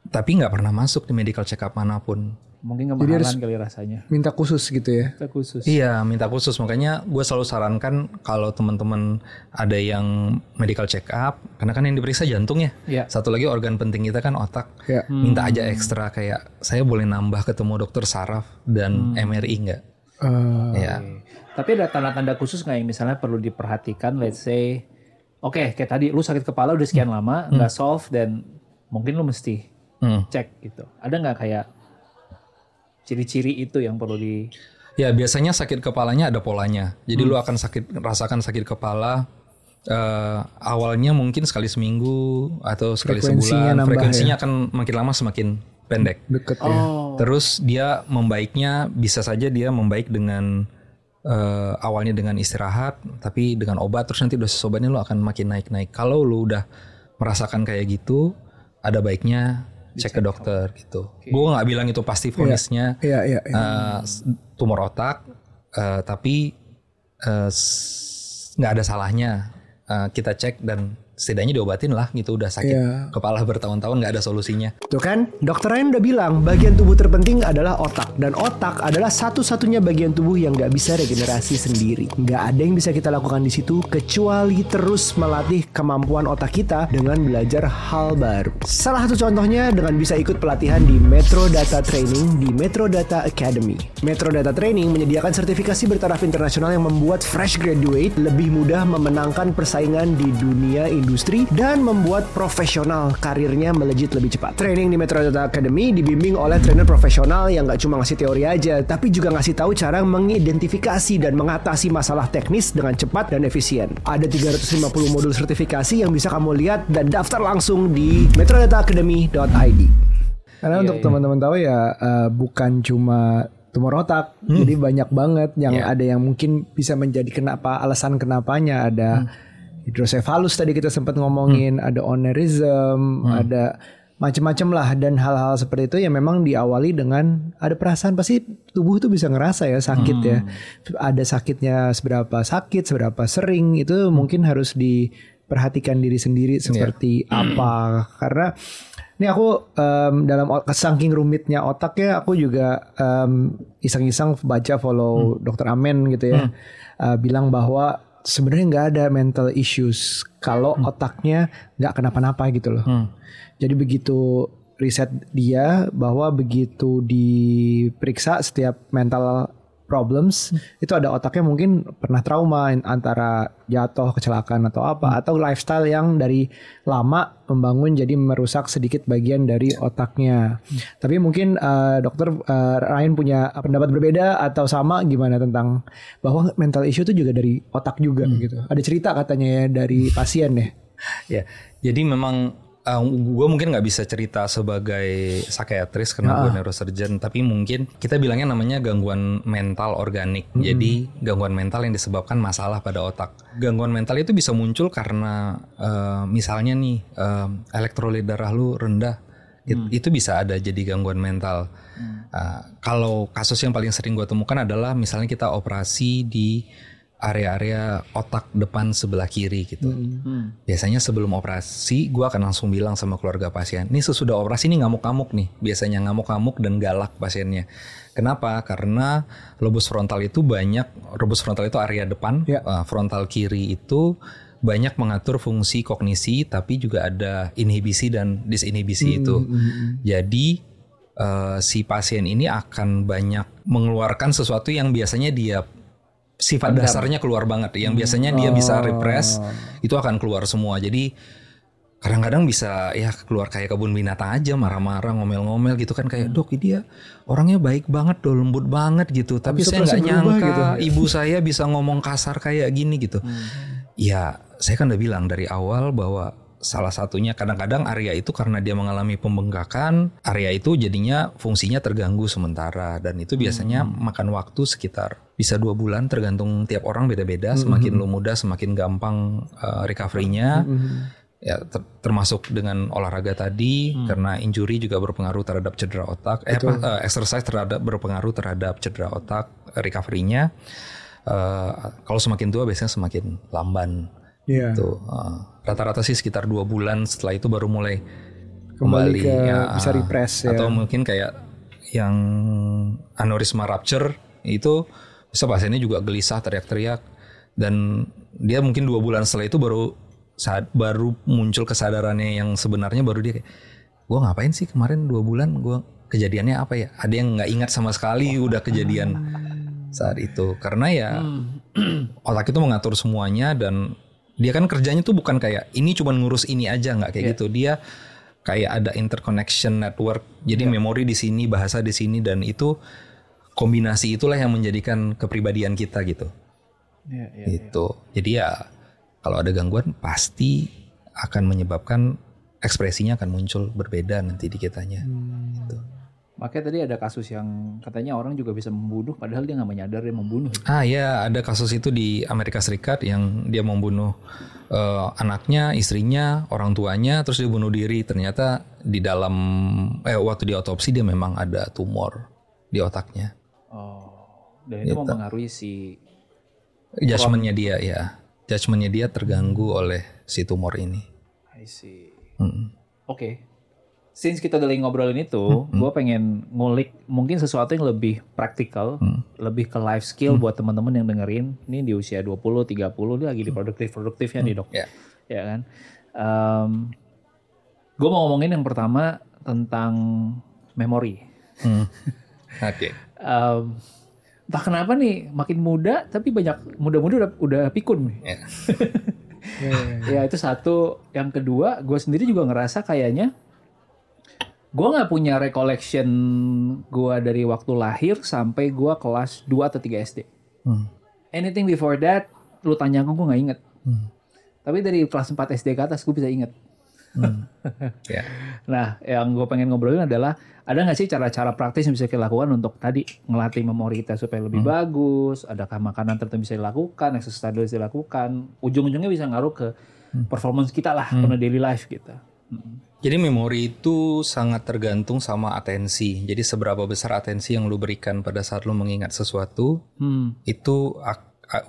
A: Tapi nggak pernah masuk di medical check up mana pun.
B: Mungkin kemahalan kali rasanya.
C: Minta khusus gitu ya.
B: Kita khusus.
A: Iya, minta khusus. Makanya gue selalu sarankan kalau teman-teman ada yang medical check up, karena kan yang diperiksa jantung ya.
B: Iya.
A: Satu lagi organ penting kita kan otak.
C: Ya.
A: Minta aja ekstra kayak saya boleh nambah ketemu dokter saraf dan MRI nggak?
C: Eh,
A: Ya.
B: Tapi ada tanda-tanda khusus nggak yang misalnya perlu diperhatikan? Let's say, oke kayak tadi lu sakit kepala udah sekian lama nggak solve dan mungkin lu mesti
A: Hmm.
B: cek gitu. Ada nggak kayak ciri-ciri itu yang perlu di
A: Ya biasanya sakit kepalanya ada polanya. Jadi lu akan sakit rasakan sakit kepala eh, awalnya mungkin sekali seminggu atau sekali
C: Frekuensinya
A: sebulan.
C: nambah
A: Frekuensinya akan makin lama semakin pendek.
C: deket ya.
B: Oh,
A: Terus dia membaiknya bisa saja dia membaik dengan eh, awalnya dengan istirahat, tapi dengan obat terus nanti dosis obatnya lo akan makin naik-naik. Kalau lo udah merasakan kayak gitu, ada baiknya cek ke dokter gitu. Gue nggak bilang itu pasti
C: Iya iya. iya.
A: eh, s- tumor otak, eh, tapi eh, nggak ada salahnya eh, kita cek dan setidaknya diobatin lah gitu. Udah sakit
C: Iya.
A: kepala bertahun-tahun nggak ada solusinya.
C: Tuh kan, dokter Ryan udah bilang bagian tubuh terpenting adalah otak dan otak adalah satu-satunya bagian tubuh yang nggak bisa regenerasi sendiri. Nggak ada yang bisa kita lakukan di situ kecuali terus melatih kemampuan otak kita dengan belajar hal baru. Salah satu contohnya dengan bisa ikut pelatihan di Metro Data Training di Metro Data Academy. Metro Data Training menyediakan sertifikasi bertaraf internasional yang membuat fresh graduate lebih mudah memenangkan persaingan di dunia industri industri dan membuat profesional karirnya melejit lebih cepat. Training di Metro Data Academy dibimbing oleh trainer profesional yang nggak cuma ngasih teori aja, tapi juga ngasih tahu cara mengidentifikasi dan mengatasi masalah teknis dengan cepat dan efisien. Ada 350 modul sertifikasi yang bisa kamu lihat dan daftar langsung di metrodataacademy.id. Karena
B: Iya,
C: untuk
B: iya.
C: teman-teman tahu ya eh, bukan cuma tumor otak,
B: Hmm.
C: jadi banyak banget yang
A: Iya.
C: ada yang mungkin bisa menjadi kenapa alasan kenapanya ada
B: Hmm.
C: Hidrosefalus tadi kita sempat ngomongin, ada onerism,
B: Hmm.
C: ada macam-macam lah dan hal-hal seperti itu yang memang diawali dengan ada perasaan pasti tubuh tuh bisa ngerasa ya sakit ya.
B: Hmm.
C: Ada sakitnya seberapa sakit, seberapa sering itu mungkin harus diperhatikan diri sendiri seperti apa. Karena ini aku em, dalam saking rumitnya otaknya aku juga em, iseng-iseng baca follow dokter Amen gitu ya. Eh, bilang bahwa sebenarnya nggak ada mental issues kalau otaknya nggak kenapa-napa gitu loh. Jadi begitu riset dia bahwa begitu diperiksa setiap mental problems itu ada otaknya mungkin pernah trauma antara jatuh kecelakaan atau apa atau lifestyle yang dari lama membangun jadi merusak sedikit bagian dari otaknya. Tapi mungkin eh, dokter eh, Ryan punya pendapat berbeda atau sama gimana tentang bahwa mental issue itu juga dari otak juga gitu. Ada cerita katanya ya dari pasien ya.
A: Ya, jadi memang gue mungkin nggak bisa cerita sebagai psikiatris karena gue neurosurgeon, tapi mungkin kita bilangnya namanya gangguan mental organik. Jadi gangguan mental yang disebabkan masalah pada otak. Gangguan mental itu bisa muncul karena eh, misalnya nih eh, elektrolit darah lu rendah. It- Itu bisa ada jadi gangguan mental. Ah, kalau kasus yang paling sering gue temukan adalah misalnya kita operasi di area-area otak depan sebelah kiri gitu. Biasanya sebelum operasi, gue akan langsung bilang sama keluarga pasien, nih sesudah operasi ini ngamuk-ngamuk nih. Biasanya ngamuk-ngamuk dan galak pasiennya. Kenapa? Karena lobus frontal itu banyak, lobus frontal itu area depan,
C: Ya.
A: uh, frontal kiri itu banyak mengatur fungsi kognisi, tapi juga ada inhibisi dan disinhibisi itu. Jadi uh, si pasien ini akan banyak mengeluarkan sesuatu yang biasanya dia sifat dasarnya keluar banget. Yang biasanya dia bisa repress itu akan keluar semua. Jadi kadang-kadang bisa ya keluar kayak kebun binatang aja marah-marah ngomel-ngomel gitu kan. Kayak dok dia orangnya baik banget dol lembut banget gitu. Tapi
C: Bisa
A: saya nggak nyangka
C: gitu.
A: ibu saya bisa ngomong kasar kayak gini gitu. Ya saya kan udah bilang dari awal bahwa salah satunya kadang-kadang area itu karena dia mengalami pembengkakan area itu jadinya fungsinya terganggu sementara. Dan itu biasanya makan waktu sekitar bisa dua bulan tergantung tiap orang beda-beda. Semakin lu muda semakin gampang uh, recovery-nya. Ya ter- termasuk dengan olahraga tadi karena injury juga berpengaruh terhadap cedera otak. Eh apa eh, exercise terhadap berpengaruh terhadap cedera otak recovery-nya. Eh, kalau semakin tua biasanya semakin lamban.
C: Iya.
A: Tuh, uh, rata-rata sih sekitar dua bulan setelah itu baru mulai
C: Kembali
A: kembali,
C: ke
A: ya,
C: bisa repress ya.
A: atau mungkin kayak yang aneurisma rupture itu bisa pasiennya juga gelisah teriak-teriak. Dan dia mungkin dua bulan setelah itu baru saat baru muncul kesadarannya yang sebenarnya baru dia kayak gue ngapain sih kemarin dua bulan? Gue kejadiannya apa ya? Ada yang nggak ingat sama sekali udah kejadian saat itu. Karena ya otak itu mengatur semuanya dan dia kan kerjanya tuh bukan kayak ini cuma ngurus ini aja nggak kayak gitu. Dia kayak ada interconnection network jadi memori di sini bahasa di sini dan itu kombinasi itulah yang menjadikan kepribadian kita gitu.
B: Iya, iya.
A: itu jadi ya kalau ada gangguan pasti akan menyebabkan ekspresinya akan muncul berbeda nanti di kitanya. Gitu.
B: Makanya tadi ada kasus yang katanya orang juga bisa membunuh padahal dia nggak menyadar dia membunuh.
A: Ah ya, ada kasus itu di Amerika Serikat yang dia membunuh eh, anaknya, istrinya, orang tuanya, terus dia bunuh diri. Ternyata di dalam eh waktu di otopsi dia memang ada tumor di otaknya.
B: Oh, dan itu
A: Gitu.
B: mempengaruhi si
A: Judgementnya dia ya, judgementnya dia terganggu oleh si tumor ini.
B: I see.
A: Mm.
B: Oke. Since kita udah lagi ngobrolin itu, gue pengen ngulik mungkin sesuatu yang lebih praktikal, lebih ke life skill buat teman-teman yang dengerin. Ini di usia 20, 30 dia lagi di produktif-produktifnya nih dok.
A: Ya.
B: Ya kan. gue mau ngomongin yang pertama tentang memori.
A: Hmm. Oke.
B: Em, entah kenapa nih makin muda tapi banyak muda-muda udah, udah pikun nih.
A: Ya.
B: ya itu satu. Yang kedua, gue sendiri juga ngerasa kayaknya gue nggak punya recollection gue dari waktu lahir sampai gue kelas 2 atau 3 SD.
A: Hmm.
B: Anything before that, lu tanya aku gue nggak inget. Tapi dari kelas 4 SD ke atas gue bisa inget.
A: Ya.
B: Nah, yang gue pengen ngobrolin adalah ada nggak sih cara-cara praktis yang bisa kita lakukan untuk tadi ngelatih memori kita supaya lebih bagus? Adakah makanan tertentu bisa dilakukan, exercise bisa dilakukan? Ujung-ujungnya bisa ngaruh ke performance kita lah, pada daily life kita.
A: Jadi memori itu sangat tergantung sama atensi. Jadi seberapa besar atensi yang lu berikan pada saat lu mengingat sesuatu,
B: Hmm.
A: itu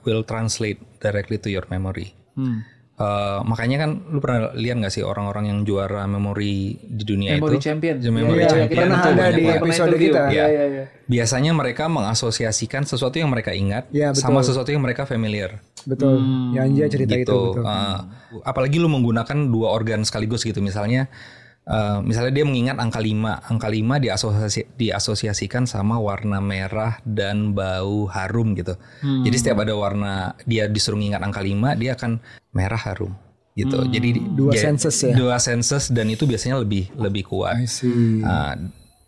A: will translate directly to your memory.
B: Hmm.
A: Eh, makanya kan lu pernah lihat nggak sih orang-orang yang juara memori di dunia
B: Memory
A: itu?
B: champion.
A: Memory
B: Iya, iya,
A: champion
B: kita
C: Pernah
A: itu
C: ada
A: banyak
C: di episode kita.
B: Iya, iya, iya.
A: Biasanya mereka mengasosiasikan sesuatu yang mereka ingat
C: Ya, betul.
A: sama sesuatu yang mereka familiar.
C: Betul. Ya Anja cerita itu
A: gitu.
C: betul.
A: Uh, apalagi lu menggunakan dua organ sekaligus gitu. Misalnya uh, misalnya dia mengingat angka 5. Angka 5 diasosiasi, diasosiasikan sama warna merah dan bau harum gitu.
C: Hmm.
A: Jadi setiap ada warna dia disuruh mengingat angka 5, dia akan merah harum gitu. Jadi
C: Hmm. Dua
A: dia-
C: senses ya?
A: Dua senses dan itu biasanya lebih lebih kuat.
C: I see.
A: Nah,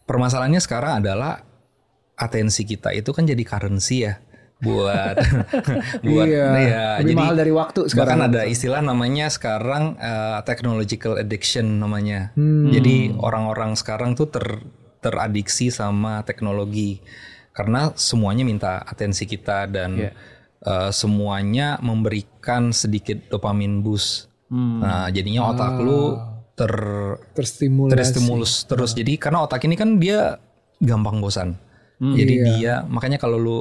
A: permasalahannya sekarang adalah atensi kita itu kan jadi currency ya buat buat
C: Iya,
A: ya,
C: lebih mahal dari waktu sekarang.
A: Bahkan ada istilah namanya sekarang uh, technological addiction namanya.
C: Hmm.
A: Jadi orang-orang sekarang tuh ter teradiksi sama teknologi karena semuanya minta atensi kita dan
B: Iya.
A: uh, semuanya memberikan sedikit dopamin boost.
C: Hmm.
A: Nah, jadinya otak lu ter
C: Terstimulasi.
A: terstimulus terus. Jadi karena otak ini kan dia gampang bosan. Jadi
C: Iya.
A: dia makanya kalau lu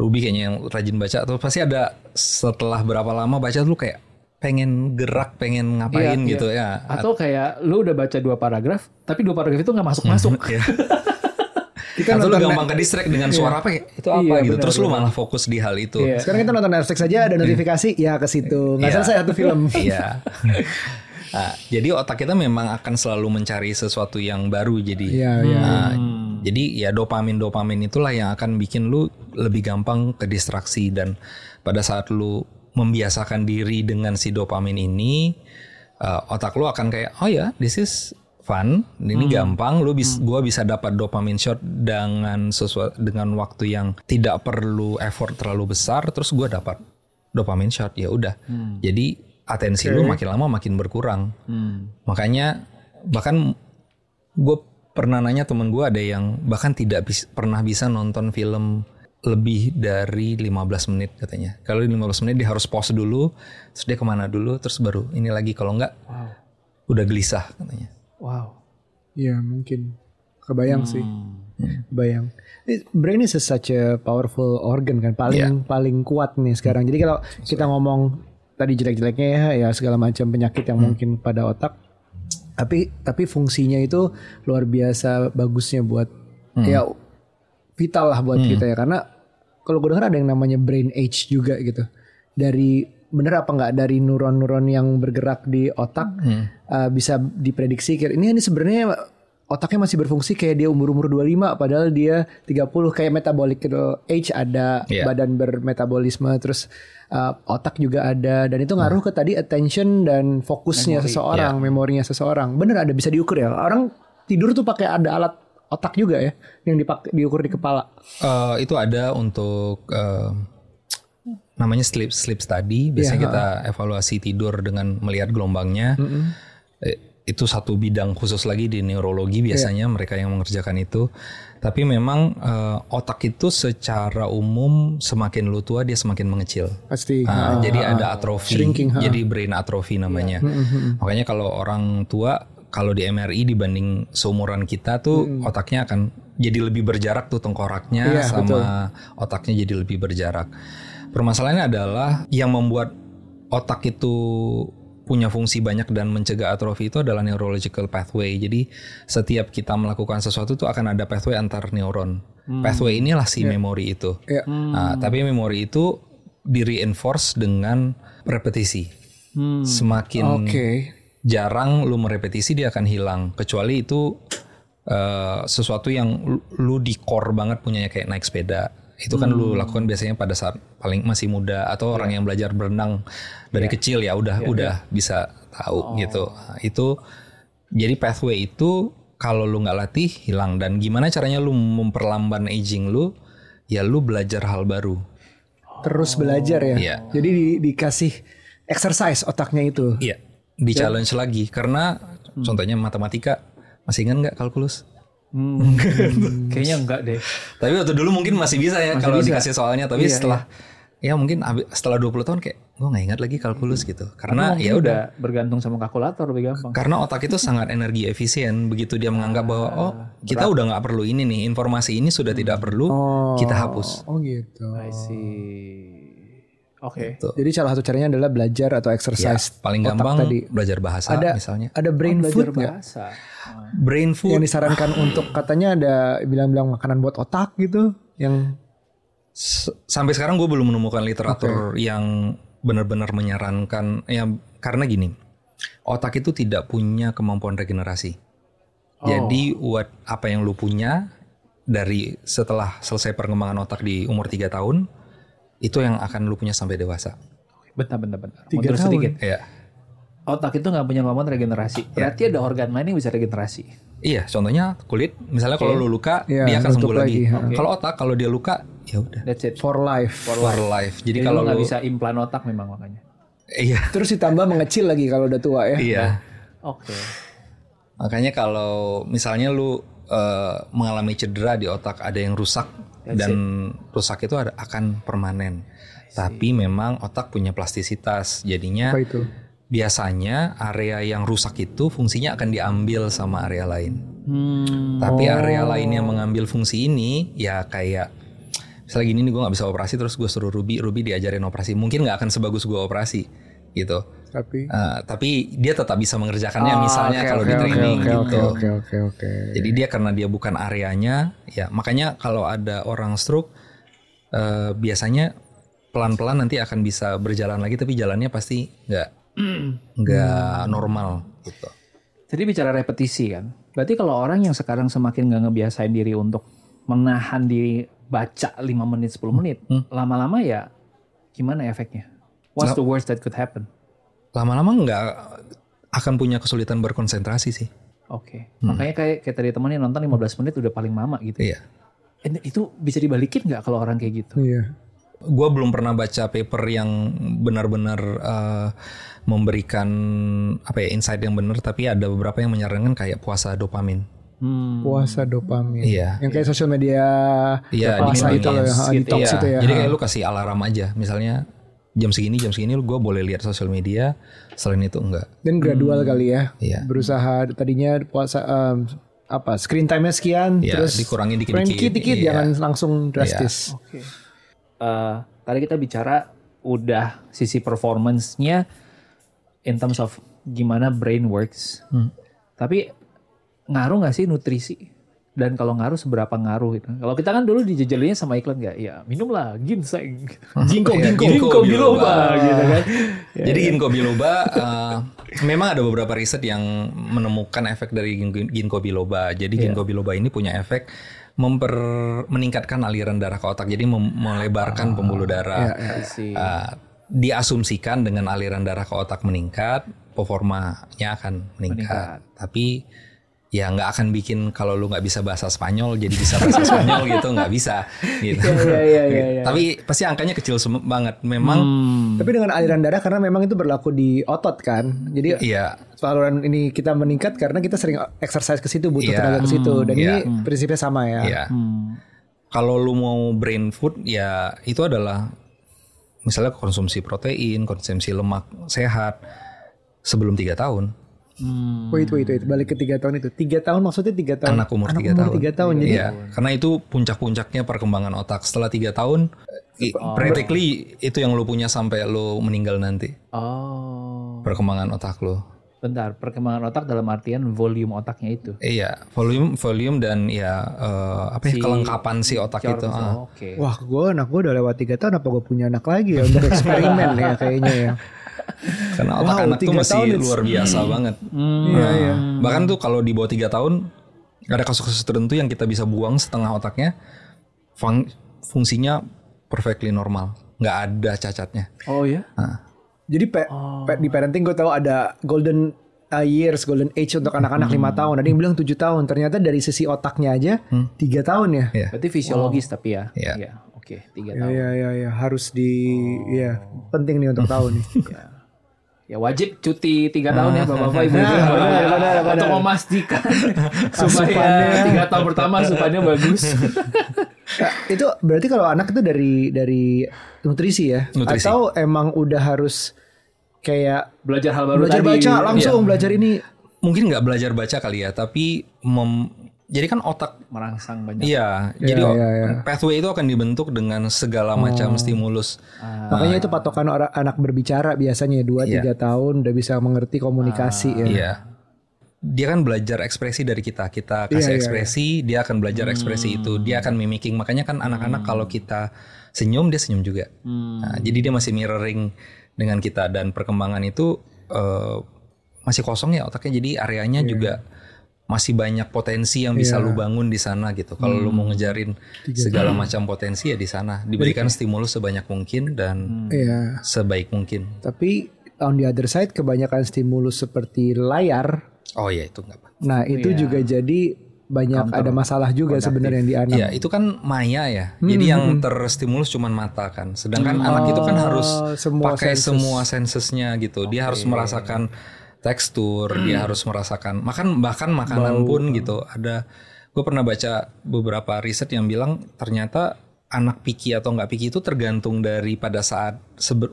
A: Ruby kayaknya yang rajin baca tuh pasti ada setelah berapa lama baca tuh kayak pengen gerak, pengen ngapain
B: Iya,
A: gitu ya.
B: Atau kayak lu udah baca dua paragraf, tapi dua paragraf itu nggak masuk-masuk.
A: Ya.
C: Kita
A: Atau lu
C: nonton
A: gampang ke distract dengan suara apa kayak itu apa
B: Iya,
A: gitu.
B: benar,
A: Terus lu malah fokus di hal itu.
B: Iya.
C: Sekarang kita nonton Netflix aja ada notifikasi ya ke situ. Nggak
A: Iya.
C: selesai satu film.
A: Iya. Nah, jadi otak kita memang akan selalu mencari sesuatu yang baru jadi.
C: Iya, iya.
A: Nah, Jadi ya dopamin dopamin itulah yang akan bikin lu lebih gampang ke distraksi. Dan pada saat lu membiasakan diri dengan si dopamin ini, uh, otak lu akan kayak oh ya this is fun, ini gampang, lu bis, gua bisa dapat dopamin shot dengan sesuatu dengan waktu yang tidak perlu effort terlalu besar, terus gua dapat dopamin shot. Ya udah. Jadi atensi lu makin lama makin berkurang. Makanya bahkan gue pernah nanya temen gue ada yang bahkan tidak bis- pernah bisa nonton film lebih dari 15 menit katanya. Kalau 15 menit dia harus pause dulu, terus dia ke mana dulu, terus baru ini lagi. Kalau enggak, udah gelisah katanya.
B: Wow.
C: Iya mungkin. Kebayang sih. Kebayang. Ini- Brain is such a powerful organ kan. Paling paling kuat nih sekarang. Jadi kalau kita ngomong tadi jelek-jeleknya ya, ya segala macam penyakit yang mungkin pada otak. Tapi tapi fungsinya itu luar biasa bagusnya buat ya vital lah buat kita ya. Karena kalau gue dengar ada yang namanya brain age juga gitu. Dari bener apa nggak? Dari neuron-neuron yang bergerak di otak uh, bisa diprediksi kira ini ini sebenarnya otaknya masih berfungsi kayak dia umur-umur 25 padahal dia 30 kayak metabolic age ada
A: Iya.
C: badan bermetabolisme terus uh, otak juga ada dan itu ngaruh ke tadi attention dan fokusnya seseorang memorinya seseorang. Bener ada bisa diukur ya. Orang tidur tuh pakai ada alat otak juga ya yang dipakai diukur di kepala.
A: Eh, itu ada untuk eh, namanya sleep sleep study. Biasanya kita evaluasi tidur dengan melihat gelombangnya. Eh, itu satu bidang khusus lagi di neurologi biasanya mereka yang mengerjakan itu. Tapi memang eh, otak itu secara umum semakin lu tua dia semakin mengecil.
C: pasti
A: Ah, jadi ada atrofi,
C: Shrinking, ha.
A: jadi brain atrophy namanya. Makanya kalau orang tua kalau di MRI dibanding seumuran kita tuh otaknya akan jadi lebih berjarak tuh tengkoraknya
C: Iya,
A: sama otaknya jadi lebih berjarak. Permasalahannya adalah yang membuat otak itu punya fungsi banyak dan mencegah atrofi itu adalah neurological pathway. Jadi setiap kita melakukan sesuatu tuh akan ada pathway antar neuron. Pathway inilah si memori itu.
C: Iya.
A: Nah, tapi memori itu di reinforce dengan repetisi. Semakin
C: oke
A: jarang lu merepetisi dia akan hilang. Kecuali itu eh, sesuatu yang lu, lu di core banget punyanya kayak naik sepeda. Itu kan lu lakukan biasanya pada saat paling masih muda atau orang yang belajar berenang dari kecil ya udah udah bisa tahu gitu. Nah, itu jadi pathway itu kalau lu nggak latih hilang dan gimana caranya lu memperlambat aging lu? Ya lu belajar hal baru.
C: Terus belajar ya.
A: Iya.
C: Jadi di- dikasih exercise otaknya itu.
A: Iya, di challenge lagi karena contohnya matematika masih ingat nggak kalkulus?
B: Hmm. Kayaknya enggak deh.
A: Tapi waktu dulu mungkin masih bisa ya kalau dikasih soalnya, tapi
C: Iya,
A: setelah ya mungkin setelah 20 tahun kayak gue nggak ingat lagi kalkulus gitu. Karena
B: Mungkin
A: ya udah
B: bergantung sama kalkulator lebih gampang.
A: karena otak itu sangat energi efisien. Begitu dia menganggap bahwa oh kita udah nggak perlu ini nih, informasi ini sudah tidak perlu, kita hapus.
C: Oh gitu.
B: I see. Oke.
A: Tuh.
C: Jadi salah satu caranya adalah belajar atau
A: Ya,
C: exercise
A: paling
C: otak
A: gampang
C: tadi.
A: belajar bahasa
C: Ada
A: misalnya.
C: ada brain
B: Belajar
C: food nggak?
B: bahasa.
A: Brain food
C: Yang disarankan untuk katanya ada bilang-bilang makanan buat otak gitu yang
A: S- sampai sekarang gue belum menemukan literatur yang benar-benar menyarankan ya karena gini otak itu tidak punya kemampuan regenerasi jadi what apa yang lu punya dari setelah selesai perkembangan otak di umur 3 tahun itu yang akan lu punya sampai dewasa
B: Bentar, bentar, bentar.
C: Tiga
B: Mundur
C: tahun.
B: sedikit.
A: ya
B: Otak itu nggak punya kemampuan regenerasi. Berarti ada organ lain yang bisa regenerasi.
A: iya contohnya kulit misalnya kalau lu luka
C: Iya,
A: dia akan sembuh lagi,
C: lagi, ha.
A: kalau otak kalau dia luka ya udah
B: That's it.
C: for life.
A: for life jadi
B: Jadi
A: kalau
B: lo nggak
A: lu
B: bisa implan otak memang makanya.
A: iya
C: Terus ditambah mengecil lagi kalau udah tua ya.
A: iya
B: Oke.
A: Makanya kalau misalnya lu eh, mengalami cedera di otak ada yang rusak dan rusak itu ada, akan permanen. Tapi memang otak punya plastisitas. Jadinya
C: Apa itu?
A: Biasanya area yang rusak itu fungsinya akan diambil sama area lain.
B: Hmm.
A: Tapi area lain yang mengambil fungsi ini ya kayak misalnya gini nih gue nggak bisa operasi terus gue suruh Ruby, Ruby diajarin operasi. Mungkin nggak akan sebagus gue operasi gitu.
C: Tapi
A: Eh, tapi dia tetap bisa mengerjakannya
C: Ah,
A: misalnya
C: oke,
A: kalau
C: oke,
A: di training
C: oke, oke,
A: gitu.
C: Oke oke oke.
A: Jadi dia karena dia bukan areanya, ya makanya kalau ada orang stroke eh, biasanya pelan-pelan nanti akan bisa berjalan lagi, tapi jalannya pasti nggak nggak normal gitu.
B: Jadi bicara repetisi kan. Berarti kalau orang yang sekarang semakin nggak ngebiasain diri untuk menahan diri baca 5 menit 10 menit, lama-lama ya gimana efeknya? What's the worst that could happen?
A: Lama-lama nggak akan punya kesulitan berkonsentrasi sih.
B: Oke. Makanya kayak kayak tadi temannya nonton 15 menit udah paling lama gitu.
A: Iya.
B: And itu bisa dibalikin nggak kalau orang kayak gitu?
C: Iya.
A: Gue belum pernah baca paper yang benar-benar eh, memberikan apa ya insight yang benar, tapi ada beberapa yang menyarankan kayak puasa dopamin.
B: Hmm.
C: Puasa dopamin.
A: Iya.
C: Yang kayak sosial media
A: Iya,
C: puasa
A: di
C: itu loh, ya,
B: gitu
C: detox
A: Iya,
C: itu ya.
A: Jadi kayak lu kasih alarm aja, misalnya jam segini jam segini gue boleh lihat sosial media, selain itu enggak.
C: Dan gradual kali ya.
A: Iya.
C: Berusaha tadinya puasa em, apa screen time-nya sekian
A: Iya,
C: terus
A: dikurangin dikit-dikit.
C: dikit-dikit
A: Iya.
C: jangan langsung drastis.
B: Oke. Eh, tadi kita bicara udah sisi performance-nya in terms of gimana brain works. Tapi ngaruh nggak sih nutrisi? Dan kalau ngaruh seberapa ngaruh gitu? Kalau kita kan dulu dijejelinnya sama iklan nggak? Ya minumlah ginseng, ginkgo,
A: Iya,
B: ginkgo,
A: ginkgo
B: ginkgo biloba, gitu kan?
A: Jadi ginkgo biloba eh, memang ada beberapa riset yang menemukan efek dari ginkgo- biloba. Jadi ginkgo biloba ini punya efek memper meningkatkan aliran darah ke otak. Jadi mem- melebarkan pembuluh darah.
B: I see.
A: Eh, diasumsikan dengan aliran darah ke otak meningkat, performanya akan meningkat. Tapi ya nggak akan bikin kalau lu nggak bisa bahasa Spanyol jadi bisa bahasa Spanyol gitu nggak bisa gitu.
B: Iya, iya, iya, iya.
A: Tapi pasti angkanya kecil banget. Memang
B: Hmm.
C: Tapi dengan aliran darah karena memang itu berlaku di otot kan. Jadi
A: iya
C: saluran ini kita meningkat karena kita sering exercise ke situ butuh
A: Iya.
C: tenaga ke situ dan
A: Iya.
C: ini prinsipnya sama ya.
A: Iya.
B: Hmm.
A: Kalau lu mau brain food ya itu adalah misalnya konsumsi protein, konsumsi lemak sehat sebelum tiga tahun.
B: Hmm.
C: Wait, wait, wait. Balik ke tiga tahun itu. Tiga tahun maksudnya tiga tahun.
A: Anak umur tiga tahun.
C: tiga tahun. Jadi
A: Iya, karena itu puncak-puncaknya perkembangan otak. Setelah tiga tahun, i- practically itu yang lu punya sampai lu meninggal nanti.
B: Oh,
A: Perkembangan otak lu.
B: Bentar. Perkembangan otak dalam artian volume otaknya itu.
A: Iya, volume, volume dan ya eh, apa ya
B: Si-
A: kelengkapan si otak itu. ah.
B: Oh, Oke.
C: Wah, gue anak gue udah lewat tiga tahun. Apa gue punya anak lagi ya untuk eksperimen ya kayaknya ya.
A: Karena otak
C: Wow,
A: anak tuh masih
C: tahun
A: luar biasa banget.
C: Iya,
A: Nah,
C: iya.
A: Bahkan tuh kalau di bawah tiga tahun ada kasus-kasus tertentu yang kita bisa buang setengah otaknya, fung- fungsinya perfectly normal, nggak ada cacatnya.
B: Oh ya.
C: Jadi pe- pe- di parenting gue tahu ada golden uh, years, golden age untuk anak-anak lima tahun. Ada yang bilang tujuh tahun. Ternyata dari sisi otaknya aja tiga tahun ya.
A: Iya.
B: Berarti fisiologis tapi ya.
A: Iya.
B: Iya. Oke, tiga
C: Ya,
B: tahun.
C: ya, ya, ya. harus di, ya penting nih untuk tahu nih.
B: Ya wajib cuti tiga tahun ya bapak-bapak ibu.
C: Benar,
B: Untuk memastikan supaya tiga tahun pertama asupannya bagus.
C: Nah, itu berarti kalau anak itu dari dari nutrisi ya?
A: Nutrisi.
C: Atau emang udah harus kayak
B: Belajar hal baru
C: belajar
B: tadi.
C: baca langsung belajar ini?
A: Mungkin nggak belajar baca kali ya, tapi mem- jadi kan otak
B: Merangsang banyak.
A: Iya, jadi
C: iya, iya.
A: pathway itu akan dibentuk dengan segala macam stimulus.
C: Makanya itu patokan orang anak berbicara biasanya dua
A: Iya.
C: tiga tahun udah bisa mengerti komunikasi ya.
A: Iya. Dia kan belajar ekspresi dari kita. Kita kasih
C: Iya, iya,
A: ekspresi, dia akan belajar ekspresi itu. Dia akan mimicking. Makanya kan anak-anak kalau kita senyum, dia senyum juga. Nah, jadi dia masih mirroring dengan kita dan perkembangan itu eh, masih kosong ya otaknya. Jadi areanya juga masih banyak potensi yang bisa lu bangun di sana gitu. Kalau lu mau ngejarin segala macam potensi ya di sana. Diberikan stimulus sebanyak mungkin dan
C: Iya.
A: sebaik mungkin.
C: Tapi on the other side kebanyakan stimulus seperti layar,
A: Oh ya itu nggak apa.
C: nah itu juga jadi banyak ada masalah juga sebenarnya di anak.
A: Iya, itu kan maya ya. Jadi yang terstimulus cuman mata kan. Sedangkan anak itu kan harus
C: semua
A: pakai
C: senses.
A: semua sensesnya gitu. Dia harus merasakan tekstur, dia harus merasakan makan bahkan makanan pun gitu. Ada gue pernah baca beberapa riset yang bilang ternyata anak picky atau nggak picky itu tergantung dari pada saat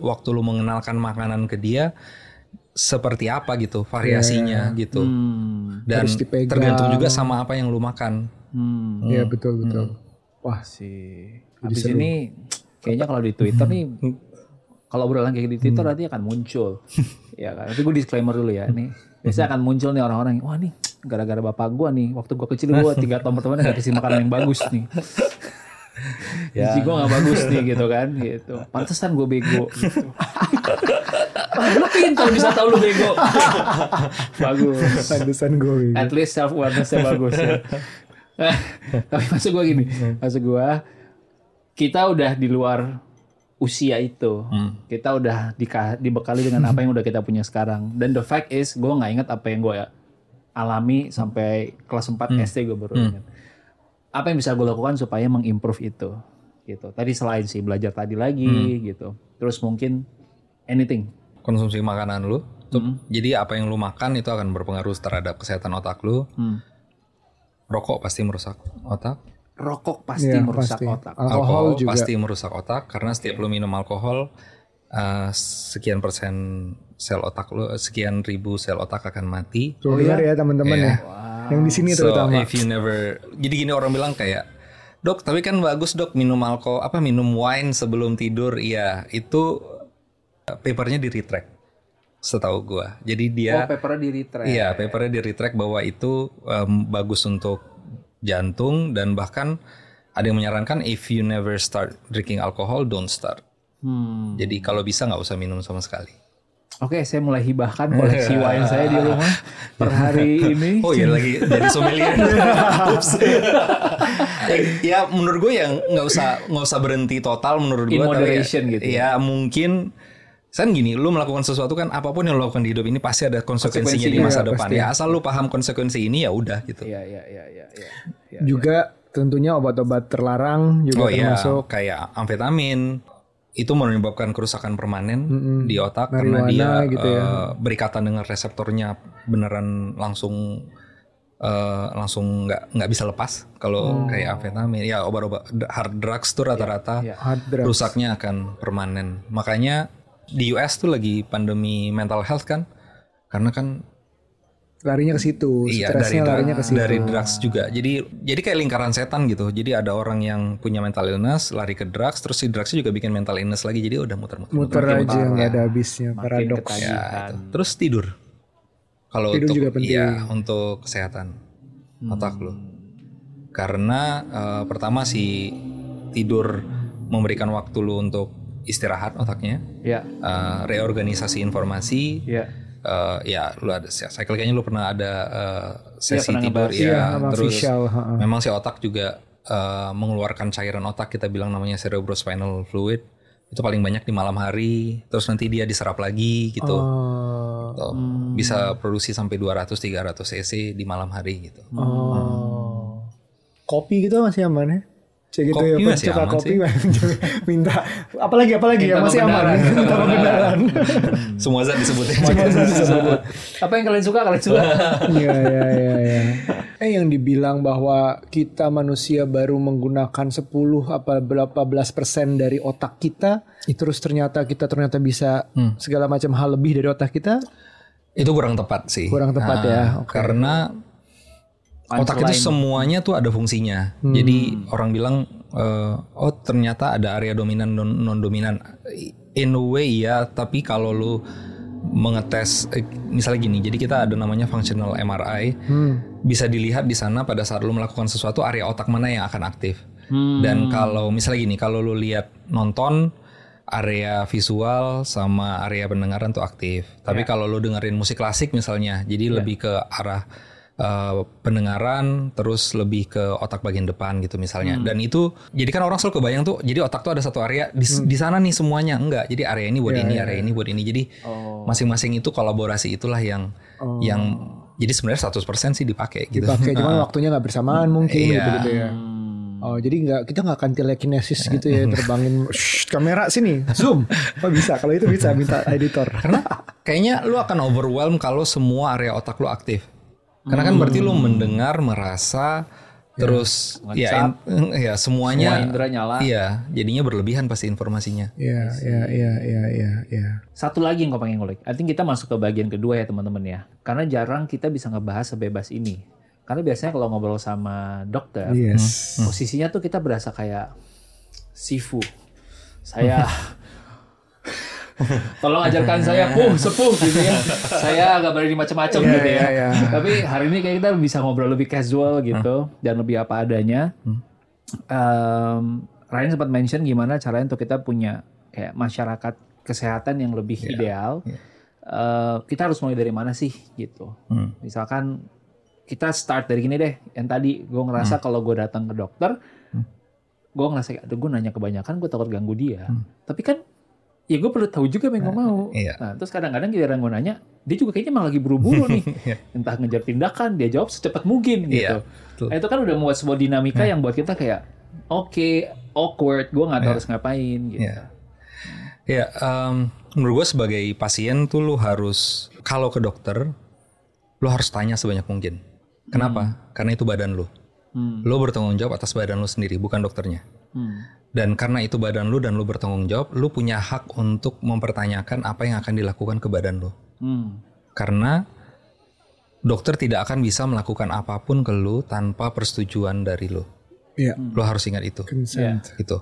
A: waktu lu mengenalkan makanan ke dia seperti apa gitu variasinya gitu. Dan
C: Harus dipegang.
A: tergantung juga sama apa yang lu makan.
B: Hmm.
C: Iya betul betul. Wah
B: sih. Habis ini kayaknya kalau di Twitter nih kalau obrolan kayak di Twitter nanti akan muncul. ya kan. Tapi gue disclaimer dulu ya nih. Biasanya akan muncul nih orang-orang wah nih gara-gara bapak gua nih waktu gua kecil gua tiga tahun pertama nggak kasih makanan yang bagus nih. Gizi gua nggak bagus nih gitu kan gitu. Pantesan gue bego gitu. Lu pintar bisa tahu lu bego. bagus.
C: pantesan gue.
B: At least self awarenessnya bagus ya. Tapi maksud gue gini, maksud gue kita udah di luar usia itu, kita udah dika- dibekali dengan apa yang udah kita punya sekarang. Dan the fact is, gue nggak inget apa yang gue alami sampai kelas 4 SD gue baru ingat. Apa yang bisa gue lakukan supaya mengimprove itu, gitu. Tadi selain sih belajar tadi lagi, gitu. Terus mungkin anything.
A: Konsumsi makanan lu. Tuh, Jadi apa yang lu makan itu akan berpengaruh terhadap kesehatan otak lu.
B: Hmm.
A: Rokok pasti merusak otak.
B: Rokok pasti
C: Iya,
B: merusak
C: pasti.
B: otak.
C: Alkohol juga.
A: pasti merusak otak karena setiap lu minum alkohol eh, sekian persen sel otak lu, sekian ribu sel otak akan mati.
C: Tuh dengar ya teman-teman ya. Yang di sini
A: So
C: terutama.
A: if you never, jadi gini orang bilang kayak, dok tapi kan bagus dok minum alkohol apa minum wine sebelum tidur, iya itu papernya di retract, setahu gua. Jadi dia
B: Oh, papernya di retract.
A: Iya, papernya di retract bahwa itu em, bagus untuk jantung dan bahkan ada yang menyarankan if you never start drinking alcohol, don't start.
B: Hmm.
A: Jadi kalau bisa nggak usah minum sama sekali.
B: Oke, saya mulai hibahkan koleksi wine saya di rumah per hari ini.
A: Oh iya lagi jadi sommelier. Ya menurut gue yang nggak usah nggak usah berhenti total menurut gue.
B: In
A: tapi
B: moderation
A: ya,
B: gitu ya.
A: Ya mungkin kan gini, lu melakukan sesuatu kan apa pun yang lu lakukan di hidup ini pasti ada konsekuensinya di masa
C: Konsekuensinya,
A: depan.
C: pasti.
A: Ya asal lu paham konsekuensi ini ya udah gitu.
B: Iya, iya, iya, iya, iya. Iya.
C: Juga tentunya obat-obat terlarang juga
A: Oh iya,
C: termasuk.
A: kayak amfetamin itu menyebabkan kerusakan permanen di otak
C: Marijuana
A: karena dia
C: gitu ya.
A: eh, berikatan dengan reseptornya beneran langsung eh, langsung nggak nggak bisa lepas kalau kayak amfetamin ya obat-obat hard drugs tuh rata-rata
B: Iya.
C: Hard drugs.
A: rusaknya akan permanen makanya di US tuh lagi pandemi mental health kan karena kan
C: Larinya ke situ,
A: Iya dari
C: larinya ke situ.
A: dari drugs juga. Jadi jadi kayak lingkaran setan gitu. Jadi ada orang yang punya mental illness lari ke drugs, terus si drugsnya juga bikin mental illness lagi. Jadi udah muter-muter.
C: Muter
A: makin
C: aja nggak ada habisnya, paradoks.
A: Ya, itu. Terus tidur. Kalau
C: Tidur
A: untuk
C: juga penting.
A: iya untuk kesehatan otak lo. Karena eh, pertama si tidur memberikan waktu lu untuk istirahat otaknya,
B: Iya,
A: eh, reorganisasi informasi,
B: iya.
A: eh, ya lu ada cycle kayaknya lu pernah ada eh, sesi
B: pernah
A: tidur
B: ngebahas.
A: ya
C: sama
A: terus memang si otak juga eh, mengeluarkan cairan otak kita bilang namanya cerebrospinal fluid itu paling banyak di malam hari terus nanti dia diserap lagi gitu
C: Oh.
A: Gitu. bisa produksi sampai 200 300 cc di malam hari gitu
C: Oh. Kopi gitu masih aman ya? Cek gitu
A: Kopi
C: ya,
A: masih aman
C: kopi minta apalagi apalagi ya
B: Minta
C: masih aman. Minta pembenaran.
A: semua zat disebutnya
B: Apa yang kalian suka kalian suka.
C: Iya iya iya iya. Eh yang dibilang bahwa kita manusia baru menggunakan 10 apa berapa belas persen dari otak kita, terus ternyata kita ternyata bisa segala macam hal lebih dari otak kita,
A: itu kurang tepat sih
C: Kurang tepat ya, oke.
A: karena otak itu semuanya tuh ada fungsinya. Jadi orang bilang eh, oh ternyata ada area dominan non dominan in a way ya tapi kalau lu mengetes eh, misalnya gini jadi kita ada namanya functional MRI bisa dilihat di sana pada saat lu melakukan sesuatu area otak mana yang akan aktif. Dan kalau misalnya gini kalau lu lihat nonton area visual sama area pendengaran tuh aktif. Tapi kalau lu dengerin musik klasik misalnya jadi lebih ke arah uh, pendengaran terus lebih ke otak bagian depan gitu misalnya. Dan itu jadi kan orang selalu kebayang tuh jadi otak tuh ada satu area di, di sana nih semuanya. Enggak jadi area ini buat ini area ini buat ini. Jadi masing-masing itu kolaborasi itulah yang yang jadi sebenarnya 100% sih dipakai gitu.
C: Pakai cuma waktunya nggak bersamaan mungkin
A: Iya.
C: gitu, gitu ya. Oh jadi nggak kita nggak akan telekinesis gitu ya terbangin "Shh, kamera sini zoom. Oh bisa? Kalau itu bisa minta editor.
A: Karena kayaknya lu akan overwhelm kalau semua area otak lu aktif karena kan berarti lu mendengar merasa terus ya in- ya semuanya
B: Semua indera nyala.
A: iya jadinya berlebihan pasti informasinya
C: Iya iya iya iya iya iya
B: Satu lagi yang kau pengen ngulik. I think kita masuk ke bagian kedua ya teman-teman ya. Karena jarang kita bisa ngebahas sebebas ini. Karena biasanya kalau ngobrol sama dokter,
C: yes
B: posisinya tuh kita berasa kayak sifu. Saya tolong ajarkan saya puh sepuh gitu ya. Saya agak berani macam-macam
C: Iya,
B: gitu ya.
C: iya, iya.
B: Tapi hari ini kayak kita bisa ngobrol lebih casual gitu dan lebih apa adanya. Em, Ryan sempat mention gimana caranya untuk kita punya kayak masyarakat kesehatan yang lebih ideal. Eh, kita harus mulai dari mana sih gitu. Misalkan kita start dari gini deh. Yang tadi gue ngerasa kalau gue datang ke dokter, gue ngerasa aduh gue nanya kebanyakan gue takut ganggu dia. Tapi kan ya gue perlu tahu juga yang gue mau.
A: iya.
B: Nah terus kadang-kadang giliran gue nanya, dia juga kayaknya malah lagi buru-buru nih.
A: Iya.
B: Entah ngejar tindakan, dia jawab secepat mungkin gitu.
A: Iya, betul.
B: Nah, itu kan udah membuat sebuah dinamika yang buat kita kayak oke awkward, gue nggak tahu harus ngapain gitu.
A: Iya. Ya, em, menurut gue sebagai pasien tuh lu harus kalau ke dokter, lu harus tanya sebanyak mungkin. Kenapa? Karena itu badan lu.
B: Hmm.
A: Lu bertanggung jawab atas badan lu sendiri, bukan dokternya.
B: Hmm.
A: Dan karena itu badan lu dan lu bertanggung jawab, lu punya hak untuk mempertanyakan apa yang akan dilakukan ke badan lu.
B: Hmm.
A: Karena dokter tidak akan bisa melakukan apa pun ke lu tanpa persetujuan dari lu.
C: iya
A: Lu harus ingat itu.
C: consent
A: gitu.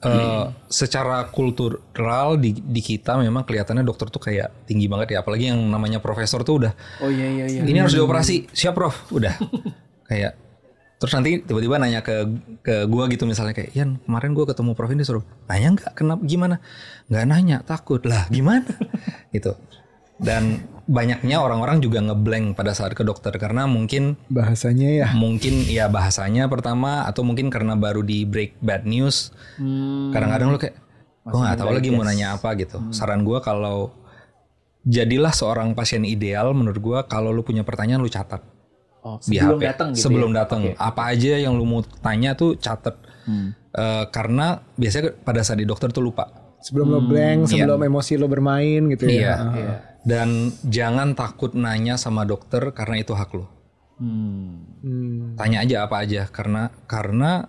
A: Eh, secara kultural di, di kita memang kelihatannya dokter tuh kayak tinggi banget ya apalagi yang namanya profesor tuh udah
B: Oh iya iya iya.
A: ini harus dioperasi siap prof udah kayak terus nanti tiba-tiba nanya ke ke gua gitu misalnya kayak Ian kemarin gua ketemu prof ini suruh nanya nggak? Kenapa gimana? Nggak nanya takut. Lah gimana? Gitu. Dan banyaknya orang-orang juga ngeblank pada saat ke dokter karena mungkin
C: bahasanya ya.
A: mungkin ya bahasanya pertama atau mungkin karena baru di break bad news.
B: Hmm.
A: kadang-kadang lu kayak gue nggak tahu lagi mau nanya apa gitu. Saran gua kalau jadilah seorang pasien ideal menurut gua kalau lu punya pertanyaan lu catat
B: Oh,
A: di
B: sebelum
A: HP.
B: datang gitu.
A: sebelum
B: ya?
A: datang apa aja yang lu mau tanya tuh catat Eh, karena biasanya pada saat di dokter tuh lupa
C: sebelum lo blank sebelum emosi lo bermain gitu ya
A: iya
B: Iya.
A: dan jangan takut nanya sama dokter karena itu hak lu
B: Hmm.
C: Hmm.
A: tanya aja apa aja karena karena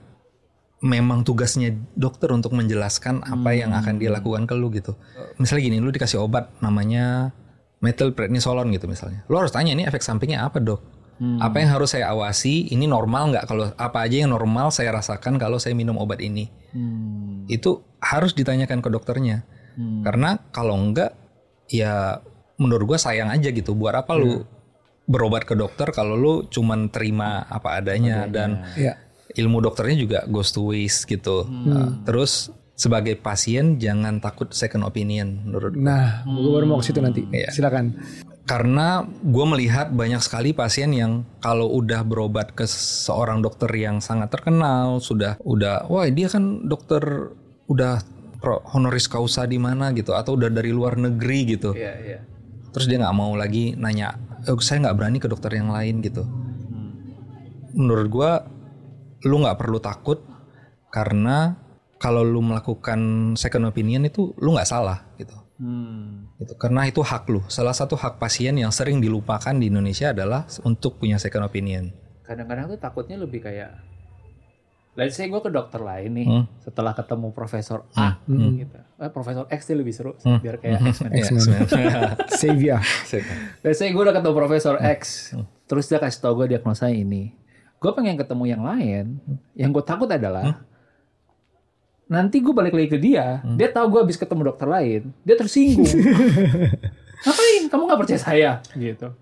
A: memang tugasnya dokter untuk menjelaskan apa yang akan dia lakukan ke lu gitu. Misalnya gini, lu dikasih obat namanya methylprednisolon gitu misalnya. Lu harus tanya ini efek sampingnya apa dok? Apa yang harus saya awasi? Ini normal nggak kalau apa aja yang normal saya rasakan kalau saya minum obat ini?
B: Hmm.
A: Itu harus ditanyakan ke dokternya. Karena kalau enggak ya menurut gua sayang aja gitu. Buat apa lu berobat ke dokter kalau lu cuman terima apa adanya dan
C: Iya.
A: ilmu dokternya juga goes to waste gitu. Uh, terus sebagai pasien jangan takut second opinion menurut gue.
C: Nah, gue baru mau ke situ nanti.
A: Iya.
C: Silakan.
A: Karena gue melihat banyak sekali pasien yang kalau udah berobat ke seorang dokter yang sangat terkenal sudah udah wah dia kan dokter udah pro- honoris causa di mana gitu atau udah dari luar negeri gitu
B: Iya, iya.
A: terus dia nggak mau lagi nanya "Eh, saya nggak berani ke dokter yang lain gitu menurut gua lu nggak perlu takut karena kalau lu melakukan second opinion itu lu nggak salah gitu
B: Hmm.
A: Gitu karena itu hak lu salah satu hak pasien yang sering dilupakan di Indonesia adalah untuk punya second opinion
B: Kadang-kadang tuh takutnya lebih kayak Let's say gue ke dokter lain nih
A: Hmm.
B: setelah ketemu Profesor A
C: Hmm.
B: gitu. Eh, Profesor X dia lebih seru
A: Hmm.
B: biar kayak X-Men.
A: Iya, sebenarnya.
C: Save ya.
B: Let's say gue udah ketemu Profesor
A: Hmm.
B: X, terus dia kasih tau gue diagnosa ini. Gue pengen ketemu yang lain. Yang gue takut adalah
A: Hmm.
B: Nanti gue balik lagi ke dia, dia tahu gue habis ketemu dokter lain, dia tersinggung. Ngapain? Kamu nggak percaya saya? Gitu.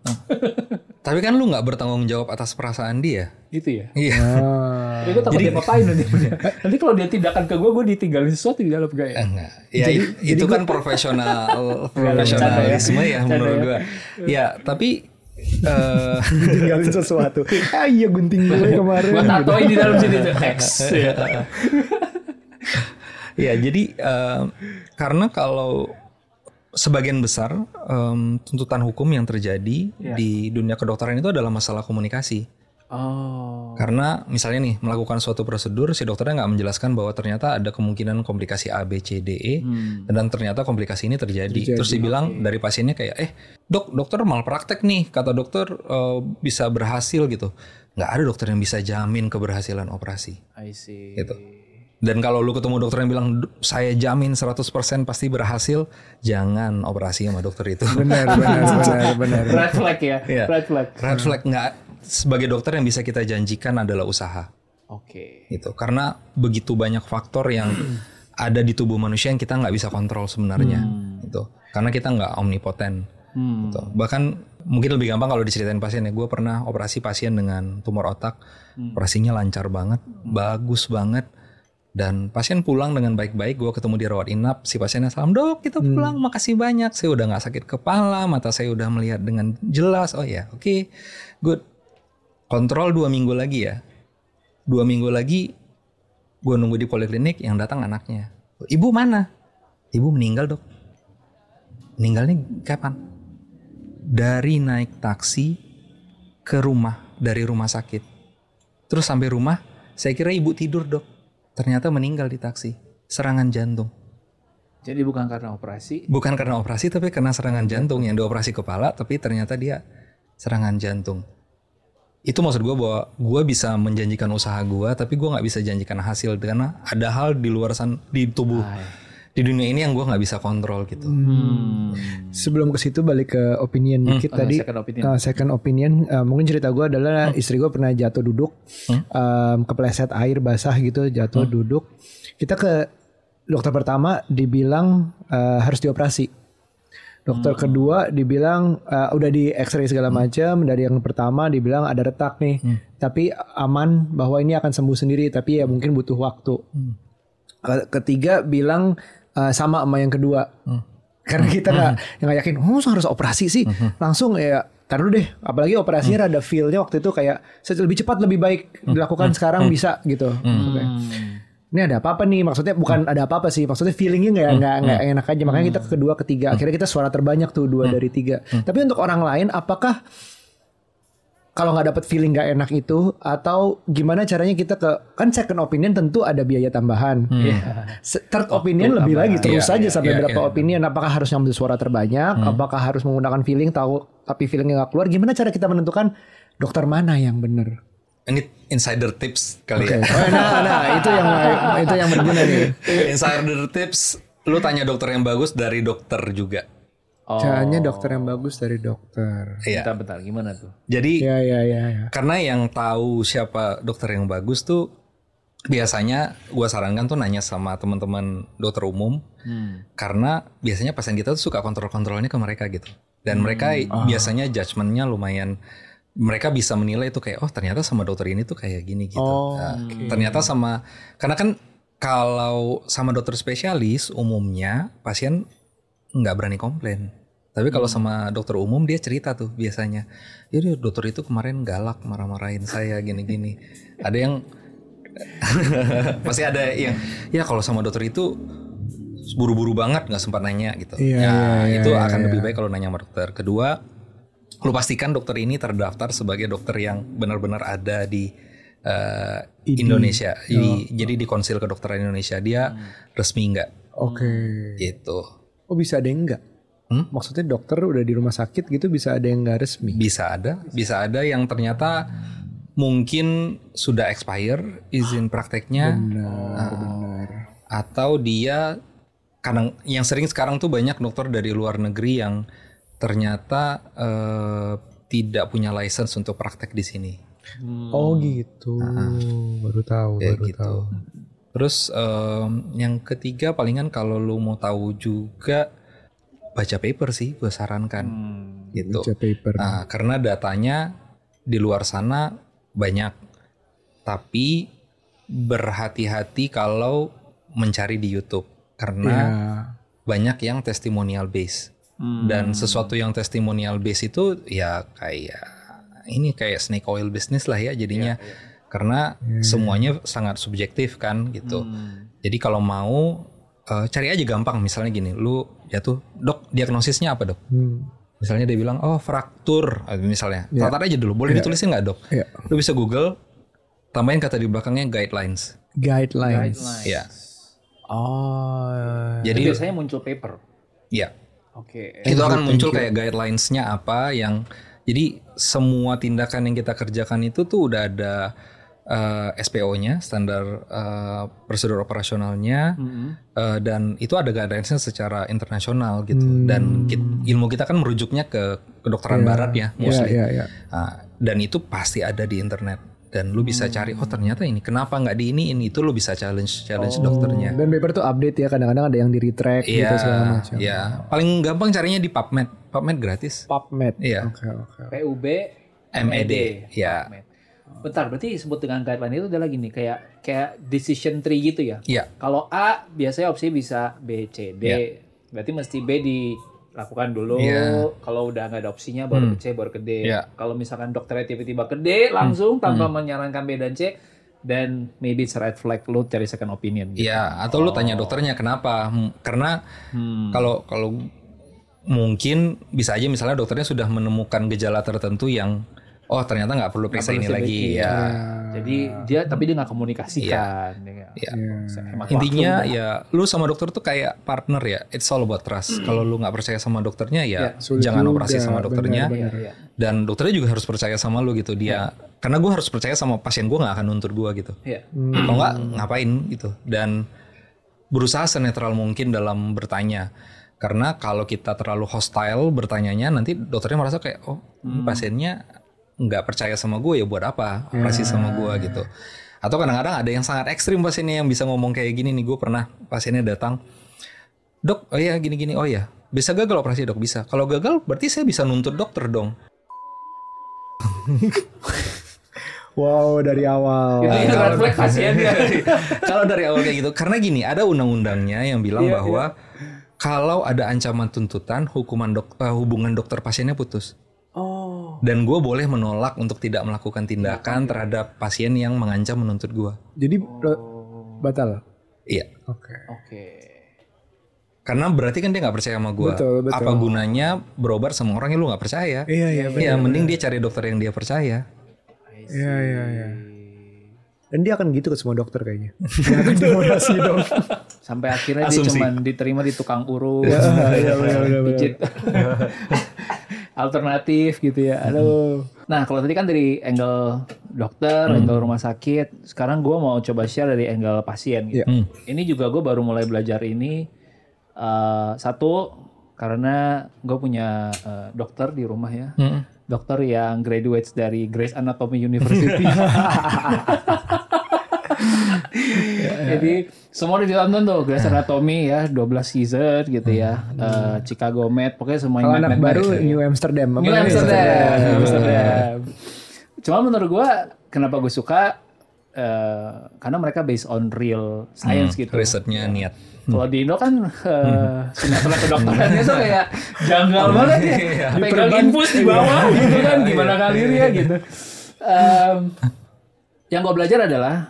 A: tapi kan lu nggak bertanggung jawab atas perasaan dia
B: Gitu ya.
A: iya
C: Ah.
B: Jadi gue takut dia ngapain nanti. nanti kalau dia tindakan ke gue, gue ditinggalin sesuatu di dalam gaya.
A: Enggak. Ya i- itu kan profesional profesionalisme ya
B: Bercanda
A: menurut
B: ya.
A: gua. Ya, tapi eh
C: Tinggalin sesuatu. Ah iya gunting gue kemarin.
B: Gue tatoin di dalam sini tuh X. Ya.
A: jadi eh, karena kalau sebagian besar em, tuntutan hukum yang terjadi
B: Ya.
A: di dunia kedokteran itu adalah masalah komunikasi.
B: Oh.
A: Karena misalnya nih melakukan suatu prosedur si dokternya nggak menjelaskan bahwa ternyata ada kemungkinan komplikasi A B C D E
B: Hmm.
A: dan ternyata komplikasi ini terjadi.
C: Terjadi,
A: Terus dibilang dari pasiennya kayak eh dok dokter malpraktek nih kata dokter eh, bisa berhasil gitu. Nggak ada dokter yang bisa jamin keberhasilan operasi.
B: I see.
A: Gitu. Dan kalau lu ketemu dokter yang bilang "Du- saya jamin 100% pasti berhasil, jangan operasi sama dokter itu.
C: Benar benar benar benar.
B: Red flag ya.
A: Iya.
B: Red flag.
A: Red flag nggak sebagai dokter yang bisa kita janjikan adalah usaha.
B: Oke.
A: gitu karena begitu banyak faktor yang ada di tubuh manusia yang kita nggak bisa kontrol sebenarnya gitu karena kita nggak omnipoten
B: Hmm.
A: gitu. bahkan mungkin lebih gampang kalau diceritain pasien ya gue pernah operasi pasien dengan tumor otak operasinya lancar banget bagus banget dan pasien pulang dengan baik-baik gue ketemu di rawat inap si pasiennya salam dok kita pulang makasih banyak saya udah nggak sakit kepala mata saya udah melihat dengan jelas. Oh ya oke good. Kontrol dua minggu lagi ya. Dua minggu lagi gue nunggu di poliklinik yang datang anaknya. Ibu mana? Ibu meninggal dok. Meninggalnya kapan? Dari naik taksi ke rumah dari rumah sakit. Terus sampai rumah saya kira ibu tidur dok ternyata meninggal di taksi. Serangan jantung.
B: Jadi bukan karena operasi.
A: bukan karena operasi tapi karena serangan jantung. Yang dioperasi kepala tapi ternyata dia serangan jantung. Itu maksud gue bahwa gue bisa menjanjikan usaha gue tapi gue nggak bisa janjikan hasil. Karena ada hal di luar sana di tubuh di dunia ini yang gue nggak bisa kontrol gitu
B: Hmm.
C: Sebelum ke situ balik ke opinion dikit
B: Oh,
C: tadi.
B: second opinion.
C: Uh, second opinion, uh, mungkin cerita gue adalah istri gue pernah jatuh duduk, um, kepleset air basah gitu, jatuh duduk. Kita ke dokter pertama dibilang uh, harus dioperasi. Dokter kedua dibilang uh, udah di X-ray segala macam. Dari yang pertama dibilang ada retak nih, tapi aman bahwa ini akan sembuh sendiri. Tapi ya mungkin butuh waktu. Ke- Ketiga bilang uh, sama sama yang kedua. Karena kita nggak nggak yakin, oh harus operasi sih, langsung ya. Taruh deh, apalagi operasinya rada feel-nya waktu itu kayak "Se- lebih cepat lebih baik dilakukan sekarang bisa gitu. Oke. Ini ada apa-apa nih? Maksudnya bukan ada apa-apa sih, maksudnya feelingnya nggak nggak nggak enak aja. Makanya kita ke kedua, ketiga, akhirnya kita suara terbanyak tuh dua dari tiga. Tapi untuk orang lain, apakah kalau nggak dapet feeling nggak enak itu atau gimana caranya kita ke kan second opinion tentu ada biaya tambahan. Se- Third opinion lebih lagi terus
A: Iya,
C: saja
A: iya,
C: sampai
A: iya,
C: berapa
A: iya.
C: opinion. Apakah harus ngambil suara terbanyak? Apakah harus menggunakan feeling tahu tapi feelingnya nggak keluar? Gimana cara kita menentukan dokter mana yang benar?
A: ini insider tips kali
C: Oke.
A: ya
C: Oh, nah, nah, itu yang itu yang berguna nih.
A: insider tips lu tanya dokter yang bagus dari dokter juga
B: Oh.
C: Caranya dokter yang bagus dari dokter.
A: Iya.
B: Bentar, bentar. Gimana tuh?
A: Jadi
C: Ya ya ya ya.
A: karena yang tahu siapa dokter yang bagus tuh biasanya gua sarankan tuh nanya sama teman-teman dokter umum
B: Hmm.
A: karena biasanya pasien kita tuh suka kontrol-kontrolnya ke mereka gitu dan mereka biasanya judgementnya lumayan mereka bisa menilai itu kayak oh ternyata sama dokter ini tuh kayak gini gitu
C: Oh,
A: Nah, ternyata sama karena kan kalau sama dokter spesialis umumnya pasien nggak berani komplain Tapi kalau sama dokter umum dia cerita tuh biasanya. Jadi dokter itu kemarin galak marah-marahin saya gini-gini. Ada yang pasti ada yang ya kalau sama dokter itu buru-buru banget nggak sempat nanya gitu.
C: Iya,
A: ya
C: iya,
A: itu
C: iya,
A: akan
C: iya.
A: lebih baik kalau nanya sama dokter. Kedua, lu pastikan dokter ini terdaftar sebagai dokter yang benar-benar ada di eh, Indonesia. Jadi, jadi di Konsil Kedokteran Indonesia dia resmi nggak
C: Oke.
A: gitu.
C: Oh bisa ada yang enggak?
A: Hmm?
C: Maksudnya dokter udah di rumah sakit gitu bisa ada yang enggak resmi?
A: Bisa ada, bisa ada yang ternyata mungkin sudah expire izin prakteknya
C: Benar, benar.
A: atau dia kadang yang sering sekarang tuh banyak dokter dari luar negeri yang ternyata eh, tidak punya license untuk praktek di sini.
C: Oh gitu. Baru tahu,
A: Ya
C: baru
A: gitu.
C: tahu.
A: Terus em, yang ketiga palingan kalau lu mau tahu juga baca paper sih gue sarankan gitu.
C: Baca paper.
A: Nah, karena datanya di luar sana banyak, tapi berhati-hati kalau mencari di YouTube karena
C: Ya.
A: banyak yang testimonial base dan sesuatu yang testimonial base itu ya kayak ini kayak snake oil business lah ya jadinya karena semuanya sangat subjektif kan gitu. Jadi kalau mau eh, cari aja gampang misalnya gini, lu jatuh dok diagnosisnya apa dok?
C: Hmm.
A: Misalnya dia bilang, oh fraktur, misalnya. Tatar aja dulu, boleh ditulisin nggak dok?
C: Iya.
A: Lu bisa Google, tambahin kata di belakangnya guidelines.
C: Guidelines.
A: Ya,
C: Oh.
B: Jadi
A: jadi
B: biasanya muncul paper.
A: ya
B: Oke.
A: itu akan muncul kayak guidelines-nya apa yang jadi semua tindakan yang kita kerjakan itu tuh udah ada eh, SPO-nya, standar eh, prosedur operasionalnya, eh, dan itu ada guidelines-nya secara internasional gitu. Dan kit- ilmu kita kan merujuknya ke kedokteran barat ya,
C: Iya,
A: mostly.
C: iya, iya.
A: Nah, dan itu pasti ada di internet. Dan lu bisa cari, oh ternyata ini kenapa nggak di ini ini itu lu bisa challenge challenge dokternya.
C: Dan paper tuh update ya kadang-kadang ada yang di retract gitu
A: Iya,
C: segala macam.
A: iya. Paling gampang carinya di PubMed. PubMed gratis.
C: PubMed.
A: Iya.
C: Oke, oke.
B: PUB
A: MED, ya.
B: Bentar, berarti disebut dengan guideline itu adalah gini, kayak kayak decision tree gitu ya.
A: Iya.
B: Kalau A biasanya opsi bisa B, C, D. Berarti mesti B dilakukan dulu.
A: Iya.
B: Kalau udah nggak ada opsinya baru ke C, baru ke D.
A: Iya.
B: Kalau misalkan dokternya tiba-tiba ke D langsung tanpa menyarankan B dan C, dan maybe it's red flag lu cari second opinion. Gitu.
A: Iya, atau lu tanya dokternya kenapa? Hmm, Karena kalau kalau mungkin bisa aja misalnya dokternya sudah menemukan gejala tertentu yang oh ternyata nggak perlu periksa ini lagi ya.
B: Jadi dia tapi dia nggak komunikasikan. Nggak-
A: Iya.
B: hemat
A: Intinya
B: waktu.
A: ya lu sama dokter tuh kayak partner ya. It's all about trust. Kalau lu nggak percaya sama dokternya ya
C: Sulit
A: jangan
C: juga,
A: operasi sama dokternya.
C: benar,
B: Iya, iya.
A: Dan dokternya juga harus percaya sama lu gitu. Dia karena gue harus percaya sama pasien gue nggak akan nuntut gue gitu.
B: Iya.
A: Kalau nggak ngapain gitu. Dan berusaha senetral mungkin dalam bertanya. Karena kalau kita terlalu hostile bertanyanya nanti dokternya merasa kayak oh ini pasiennya nggak percaya sama gue ya buat apa operasi sama gue gitu. Atau kadang-kadang ada yang sangat ekstrim pasiennya yang bisa ngomong kayak gini nih gue pernah pasiennya datang dok oh ya gini-gini oh ya bisa gagal operasi dok bisa kalau gagal berarti saya bisa nuntut dokter dong
C: Wow, dari awal.
B: Itu red flag pasiennya.
A: kalau dari awal kayak gitu karena gini ada undang-undangnya yang bilang
B: Iya,
A: bahwa kalau ada ancaman tuntutan hukuman dok, eh, hubungan dokter pasiennya putus. Dan gue boleh menolak untuk tidak melakukan tindakan terhadap pasien yang mengancam menuntut gue
C: Jadi ro- batal.
A: iya
C: Oke.
B: Oke.
A: karena berarti kan dia nggak percaya sama gue
C: Betul, betul.
A: apa gunanya berobat sama orang yang lu nggak percaya
C: Iya, iya,
A: Iya, mending dia cari dokter yang dia percaya
C: Iya, iya, iya. Dan dia akan gitu ke semua dokter kayaknya. Dia dong.
B: Sampai akhirnya dia
A: Asumsi.
B: cuman diterima di tukang urut,
C: Iya, iya, benar, benar,
B: pijit alternatif gitu ya. Aduh. Nah kalau tadi kan dari angle dokter, angle rumah sakit. Sekarang gue mau coba share dari angle pasien. Gitu.
A: Hmm.
B: Ini juga gue baru mulai belajar ini. eh, satu karena gue punya eh, dokter di rumah ya.
A: Hmm.
B: Dokter yang graduates dari Grey's Anatomy University. Jadi semua udah ditonton tuh Grey's Anatomy ya 12 season gitu ya. Eh, Chicago Med pokoknya semuanya
C: Kalau anak baru. New Amsterdam.
B: New? Amsterdam. New Amsterdam. Cuma menurut gua kenapa gue suka eh, karena mereka based on real science gitu.
A: Risetnya niat.
B: Kalau di Indo kan uh, sinetron kedokterannya tuh kayak janggal banget ya. Pegang infus di bawah gitu kan gimana kalirnya gitu. Em, yang gue belajar adalah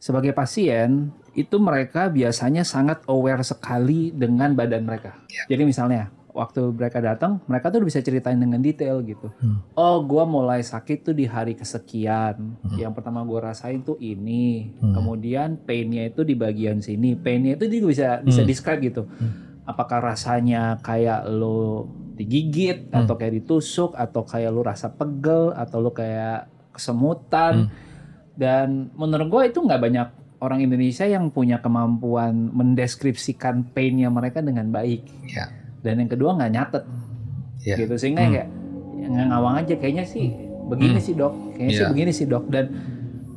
B: sebagai pasien itu mereka biasanya sangat aware sekali dengan badan mereka. Jadi misalnya waktu mereka datang, mereka tuh bisa ceritain dengan detail gitu. Oh, gua mulai sakit tuh di hari kesekian. Yang pertama gua rasain tuh ini. Kemudian painnya itu di bagian sini. Painnya itu juga bisa bisa describe gitu. Apakah rasanya kayak lo digigit atau kayak ditusuk atau kayak lo rasa pegel atau lo kayak kesemutan. Dan menurut gue itu nggak banyak orang Indonesia yang punya kemampuan mendeskripsikan painnya mereka dengan baik.
A: Ya.
B: Dan yang kedua nggak nyatet
A: Ya.
B: gitu sehingga kayak yang ngawang aja kayaknya sih begini sih dok, kayaknya sih
A: Iya.
B: begini sih dok. Dan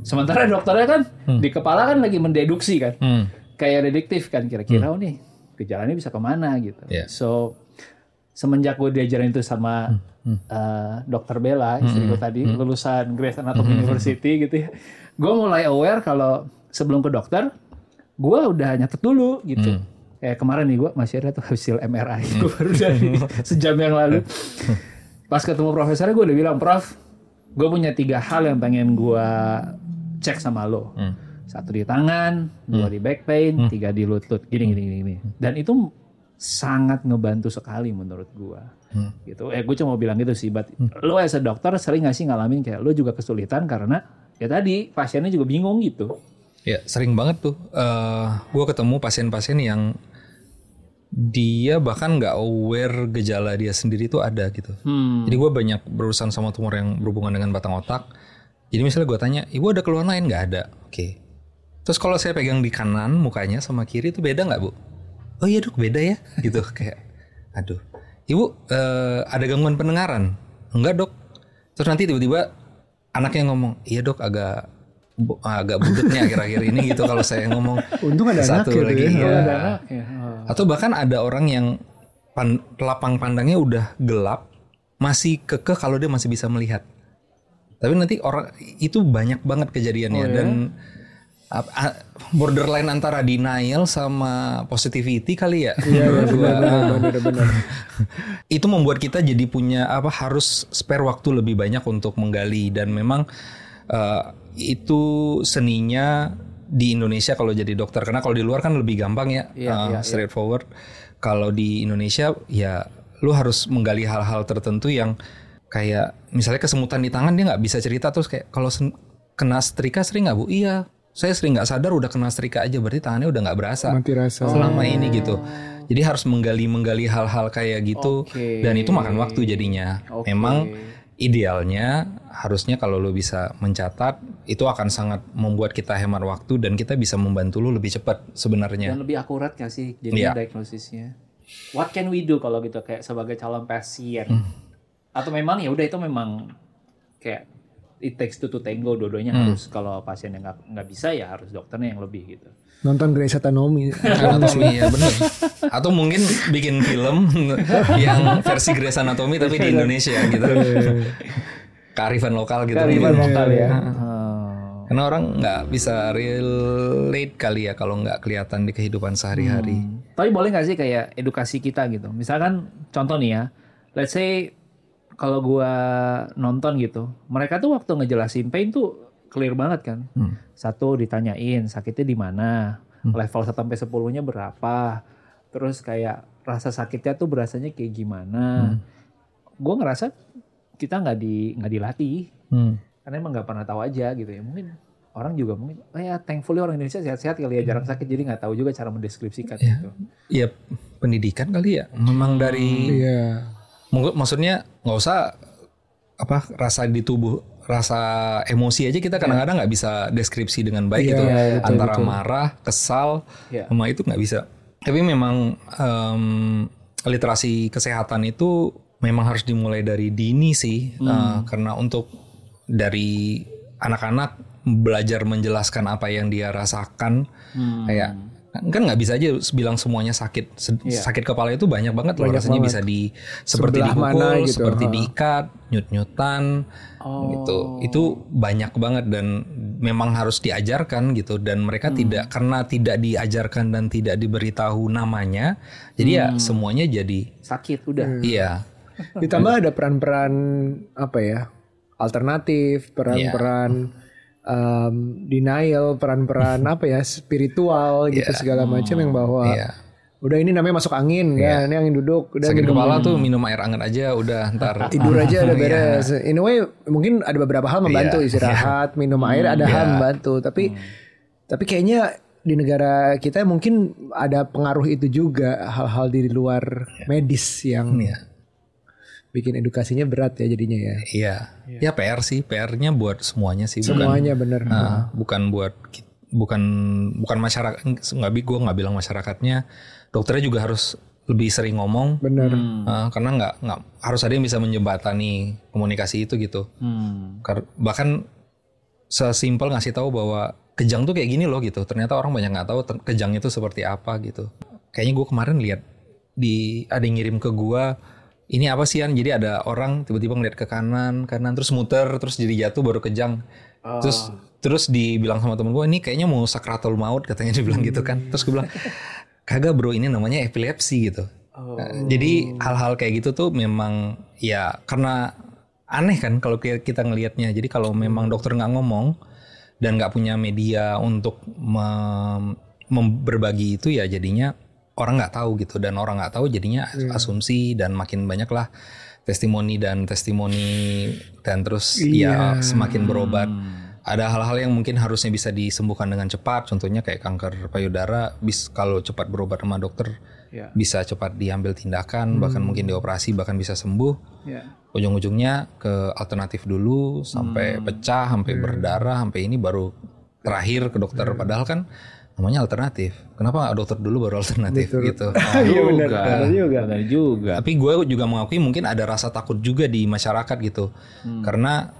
B: sementara dokternya kan di kepala kan lagi mendeduksi kan,
A: Hmm.
B: kayak dedektif kan kira-kira oh nih gejalanya bisa ke mana gitu.
A: Iya.
B: So semenjak gue diajarin itu sama eh, dokter Bella istriku tadi lulusan Grace Anatomy University gitu ya, gue mulai aware kalau sebelum ke dokter gue udah nyatet dulu gitu. Kayak kemarin nih gue masih ada tuh hasil MRI gue baru dari sejam yang lalu. Pas ketemu profesornya gue udah bilang, Prof, gue punya tiga hal yang pengen gue cek sama lo. Satu di tangan, dua di back pain, tiga di lutut, gini gini. gini. Dan itu sangat ngebantu sekali menurut gue. Gitu. Eh gue cuma mau bilang gitu sih, but lo as a dokter sering gak sih ngalamin kayak lo juga kesulitan karena ya tadi pasiennya juga bingung gitu.
A: Ya sering banget tuh. eh gue ketemu pasien-pasien yang dia bahkan nggak aware gejala dia sendiri tuh ada gitu.
B: Hmm.
A: Jadi gue banyak berurusan sama tumor yang berhubungan dengan batang otak. Jadi misalnya gue tanya, ibu ada keluhan lain nggak ada? Oke. Terus kalau saya pegang di kanan mukanya sama kiri itu beda nggak bu? Oh iya dok beda ya, gitu kayak. Aduh, ibu eh, ada gangguan pendengaran? Enggak dok. Terus nanti tiba-tiba anaknya ngomong, iya dok agak bu- agak budetnya akhir-akhir ini gitu kalau saya ngomong.
C: Untung ada anak
A: Satu
C: gitu
A: lagi,
C: ya.
A: iya.
B: Ada anaknya. Oh.
A: Atau bahkan ada orang yang pan- lapang pandangnya udah gelap, masih kekeh kalau dia masih bisa melihat. Tapi nanti orang itu banyak banget kejadiannya dan ap- a- borderline antara denial sama positivity kali ya.
C: Iya,
A: gua.
C: benar benar.
A: itu membuat kita jadi punya apa harus spare waktu lebih banyak untuk menggali. Dan memang eh, itu seninya di Indonesia kalau jadi dokter. Karena kalau di luar kan lebih gampang ya eh, straightforward. Kalau di Indonesia ya lu harus menggali hal-hal tertentu yang kayak misalnya kesemutan di tangan dia nggak bisa cerita. Terus kayak kalau kena setrika sering nggak bu? Iya saya sering nggak sadar udah kena setrika aja berarti tangannya udah nggak berasa
C: Mati rasa.
A: selama ini gitu. Jadi harus menggali-menggali hal-hal kayak gitu
B: Oke.
A: dan itu makan waktu jadinya.
B: Oke.
A: Memang idealnya harusnya kalau lo bisa mencatat itu akan sangat membuat kita hemat waktu dan kita bisa membantu lo lebih cepat sebenarnya.
B: Dan lebih akurat gak sih jadi
A: Iya.
B: diagnosisnya? What can we do kalau gitu kayak sebagai calon pasien?
A: Hmm.
B: Atau memang ya udah itu memang kayak it takes two to tango dua-duanya
A: Hmm.
B: harus kalau pasien yang nggak nggak bisa ya harus dokternya yang lebih gitu.
C: Nonton Grey's Anatomy.
A: Anatomy ya bener. Atau mungkin bikin film yang versi Grey's Anatomy tapi di Indonesia gitu. Kearifan lokal gitu.
B: Kearifan lokal ya.
A: Iya. Karena orang nggak bisa relate kali ya kalau nggak kelihatan di kehidupan sehari-hari.
B: Tapi boleh nggak sih kayak edukasi kita gitu? Misalkan contoh nih ya, let's say kalau gua nonton gitu, mereka tuh waktu ngejelasin pain tuh clear banget kan. Satu ditanyain sakitnya di mana, level 1 sampai 10-nya berapa, terus kayak rasa sakitnya tuh berasanya kayak gimana. Gua ngerasa kita nggak di nggak dilatih
A: Hmm.
B: karena emang nggak pernah tahu aja gitu ya mungkin orang juga mungkin oh ya thankfully orang Indonesia sehat-sehat kali ya jarang sakit jadi nggak tahu juga cara mendeskripsikan gitu
A: Ya pendidikan kali ya. Memang dari
C: Iya.
A: Maksudnya nggak usah apa rasa di tubuh rasa emosi aja kita kadang-kadang nggak bisa deskripsi dengan baik gitu. antara marah kesal
B: Iya.
A: sama itu nggak bisa. Tapi memang em, literasi kesehatan itu memang harus dimulai dari dini sih. Eh, karena untuk dari anak-anak belajar menjelaskan apa yang dia rasakan kayak kan nggak bisa aja bilang semuanya sakit. Se- sakit kepala itu banyak banget loh rasanya bisa di seperti
C: Sebelah
A: dipukul
C: mana gitu,
A: seperti
C: ha.
A: diikat nyut-nyutan gitu. Itu banyak banget dan memang harus diajarkan gitu. Dan mereka tidak karena tidak diajarkan dan tidak diberitahu namanya jadi ya semuanya jadi
B: Sakit udah.
A: iya.
C: Ditambah ada peran-peran apa ya? Alternatif, peran-peran um, denial, peran-peran apa ya? spiritual gitu
A: Iya.
C: segala macam yang bahwa
A: iya
C: udah ini namanya masuk angin ya, ini angin duduk, udah
A: sakit
C: minum
A: kepala tuh minum air hangat aja udah ntar
C: tidur aja udah
A: Iya.
C: beres. In a way mungkin ada beberapa hal membantu
A: Iya,
C: istirahat, minum air ada hal
A: Iya.
C: membantu, tapi tapi kayaknya di negara kita mungkin ada pengaruh itu juga hal-hal di luar medis yang
A: Iya.
C: Bikin edukasinya berat ya jadinya ya.
A: Iya, ya PR sih, PR-nya buat semuanya sih, bukan
C: Semuanya bener.
A: Ah, bukan buat bukan bukan masyarakat nggak bi gue nggak bilang masyarakatnya, dokternya juga harus lebih sering ngomong,
C: Bener.
A: Ah, karena nggak nggak harus ada yang bisa menjembatani komunikasi itu gitu.
B: Hmm.
A: Bahkan sesimpel ngasih tahu bahwa kejang tuh kayak gini loh gitu. Ternyata orang banyak nggak tahu kejang itu seperti apa gitu. Kayaknya gue kemarin lihat di ada yang ngirim ke gua ini apa sih An? Jadi ada orang tiba-tiba ngeliat ke kanan, kanan terus muter, terus jadi jatuh baru kejang. Terus terus dibilang sama temen gue ini kayaknya mau sakratul maut katanya dibilang gitu kan. Terus gue bilang kagak bro ini namanya epilepsi gitu. Nah, Jadi hal-hal kayak gitu tuh memang ya karena aneh kan kalau ki- kita ngelihatnya. Jadi kalau memang dokter nggak ngomong dan nggak punya media untuk mem- mem- berbagi itu ya jadinya orang nggak tahu gitu dan orang nggak tahu jadinya asumsi dan makin banyak lah testimoni dan testimoni dan terus ya semakin berobat. Ada hal-hal yang mungkin harusnya bisa disembuhkan dengan cepat, contohnya kayak kanker payudara, bis kalau cepat berobat sama dokter
B: Ya.
A: bisa cepat diambil tindakan, bahkan mungkin dioperasi, bahkan bisa sembuh.
B: Ya.
A: Ujung-ujungnya ke alternatif dulu sampai pecah, sampai berdarah, sampai ini baru terakhir ke dokter. Padahal kan namanya alternatif. Kenapa nggak dokter dulu baru alternatif gitu? Oh.
C: Iya benar.
B: Juga.
C: Benar juga.
B: Benar juga.
A: Tapi gue juga mengakui mungkin ada rasa takut juga di masyarakat gitu. Karena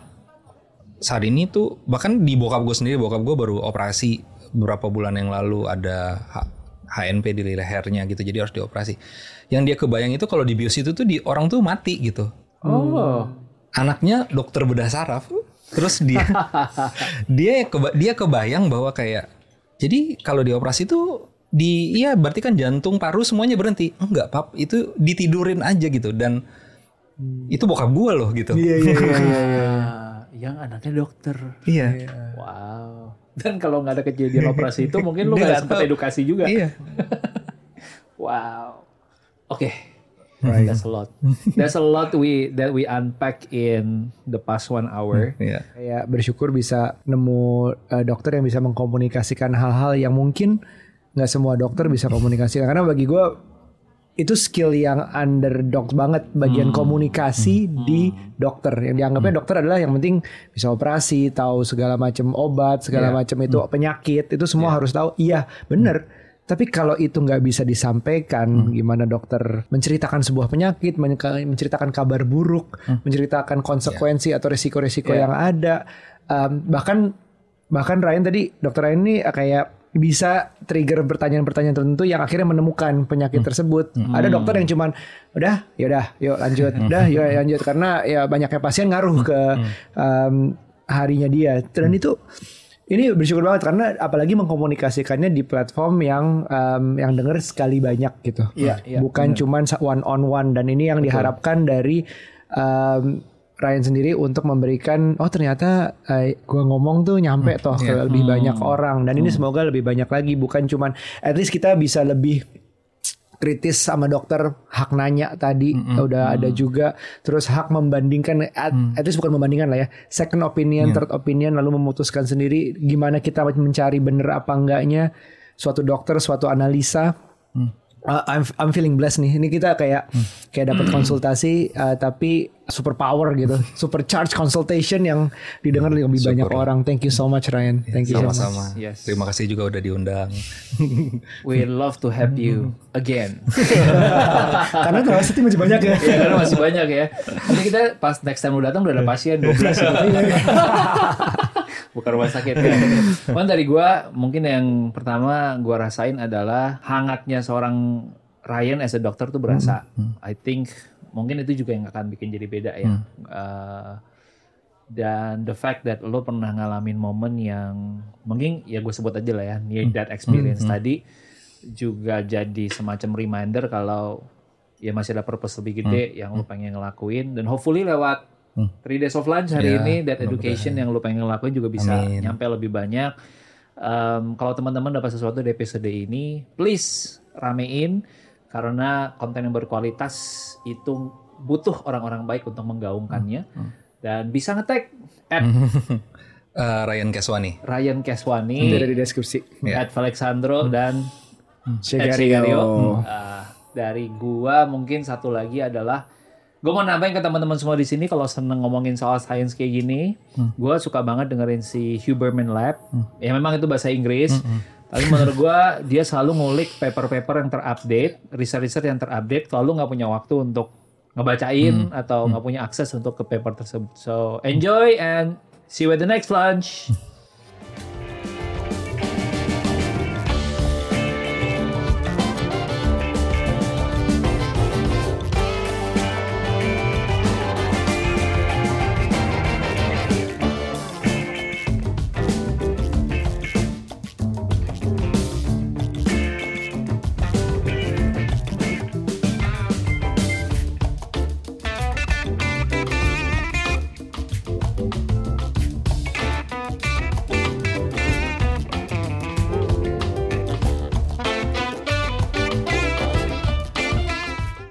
A: saat ini tuh bahkan di bokap gue sendiri, bokap gue baru operasi beberapa bulan yang lalu ada HNP di lehernya gitu, jadi harus dioperasi. Yang dia kebayang itu kalau di bios itu tuh di orang tuh mati gitu.
B: Oh.
A: Anaknya dokter bedah saraf, terus dia dia keba- dia kebayang bahwa kayak jadi kalau dioperasi tuh di iya berarti kan jantung paru semuanya berhenti enggak pap itu ditidurin aja gitu dan itu bokap gua loh gitu
C: Iya iya iya. iya.
B: Ah, yang anaknya dokter.
A: iya
B: Wow. Dan kalau nggak ada kejadian operasi itu mungkin lu nggak sempat edukasi juga.
A: iya
B: Wow. Oke. That's a lot. That's a lot we that we unpack in the past one hour.
A: iya
C: Kayak bersyukur bisa nemu eh, dokter yang bisa mengkomunikasikan hal-hal yang mungkin nggak semua dokter bisa komunikasikan. Karena bagi gue itu skill yang underdog banget bagian komunikasi di dokter. Yang dianggapnya dokter adalah yang penting bisa operasi, tahu segala macam obat, segala macam itu penyakit itu semua harus tahu. Iya bener. Tapi kalau itu nggak bisa disampaikan, gimana dokter menceritakan sebuah penyakit, men- menceritakan kabar buruk, menceritakan konsekuensi atau resiko-resiko yang ada, Um, bahkan bahkan Ryan tadi, dokter Ryan ini kayak bisa trigger pertanyaan-pertanyaan tertentu yang akhirnya menemukan penyakit tersebut. Ada dokter yang cuman udah, ya udah, yuk lanjut, udah, yuk lanjut. Karena ya banyaknya pasien ngaruh ke um, harinya dia. Dan itu ini bersyukur banget karena apalagi mengkomunikasikannya di platform yang um, yang denger sekali banyak gitu.
B: Iya, iya,
C: Bukan cuman one on one. Dan ini yang diharapkan dari um, Ryan sendiri untuk memberikan oh ternyata eh, gua ngomong tuh nyampe toh ke lebih banyak orang. Dan ini semoga lebih banyak lagi. Bukan cuman at least kita bisa lebih kritis sama dokter hak nanya tadi udah ada juga. Terus hak membandingkan at, at least bukan membandingkan lah ya second opinion third opinion lalu memutuskan sendiri gimana kita mencari bener apa enggaknya. Suatu dokter suatu analisa Uh, I'm I'm feeling blessed nih. Ini kita kayak kayak dapat konsultasi uh, tapi super power gitu, super charge consultation yang didengar lebih banyak orang. Thank you so much Ryan. Thank you so much.
A: sama-sama
B: Yes.
A: terima kasih juga udah diundang
B: We love to have you again.
C: Karena terasa masih banyak ya.
B: Iya karena masih banyak ya. Nanti kita pas next time lu datang udah ada pasien 12 gitu. Bukan rumah sakit ya. Cuman dari gua mungkin yang pertama gua rasain adalah hangatnya seorang Ryan as a dokter tuh berasa. I think mungkin itu juga yang akan bikin jadi beda ya. Eh, dan the fact that lo pernah ngalamin momen yang mungkin ya gue sebut aja lah ya near death experience tadi juga jadi semacam reminder kalau ya masih ada purpose lebih gede yang lo pengen ngelakuin dan hopefully lewat three days of lunch hari
A: Ya,
B: ini that education yang lo pengen ngelakuin juga bisa
A: Amin.
B: nyampe lebih banyak Em, kalau teman-teman dapat sesuatu di episode ini please ramein karena konten yang berkualitas itu butuh orang-orang baik untuk menggaungkannya dan bisa ngetek at
A: Eh, Ryan Keswani.
B: Ryan Keswani,
C: Ada di deskripsi.
B: at
A: Ya.
B: Alexandro dan Ed
C: Cegario.
B: Sigario. Uh, dari gua mungkin satu lagi adalah gue mau nambahin ke teman-teman semua di sini kalau seneng ngomongin soal science kayak gini, gua suka banget dengerin si Huberman Lab. Ya memang itu bahasa Inggris. Tapi menurut gua dia selalu ngulik paper-paper yang terupdate, research-research yang terupdate. Selalu nggak punya waktu untuk ngebacain atau nggak punya akses untuk ke paper tersebut. So enjoy and see you at the next lunch.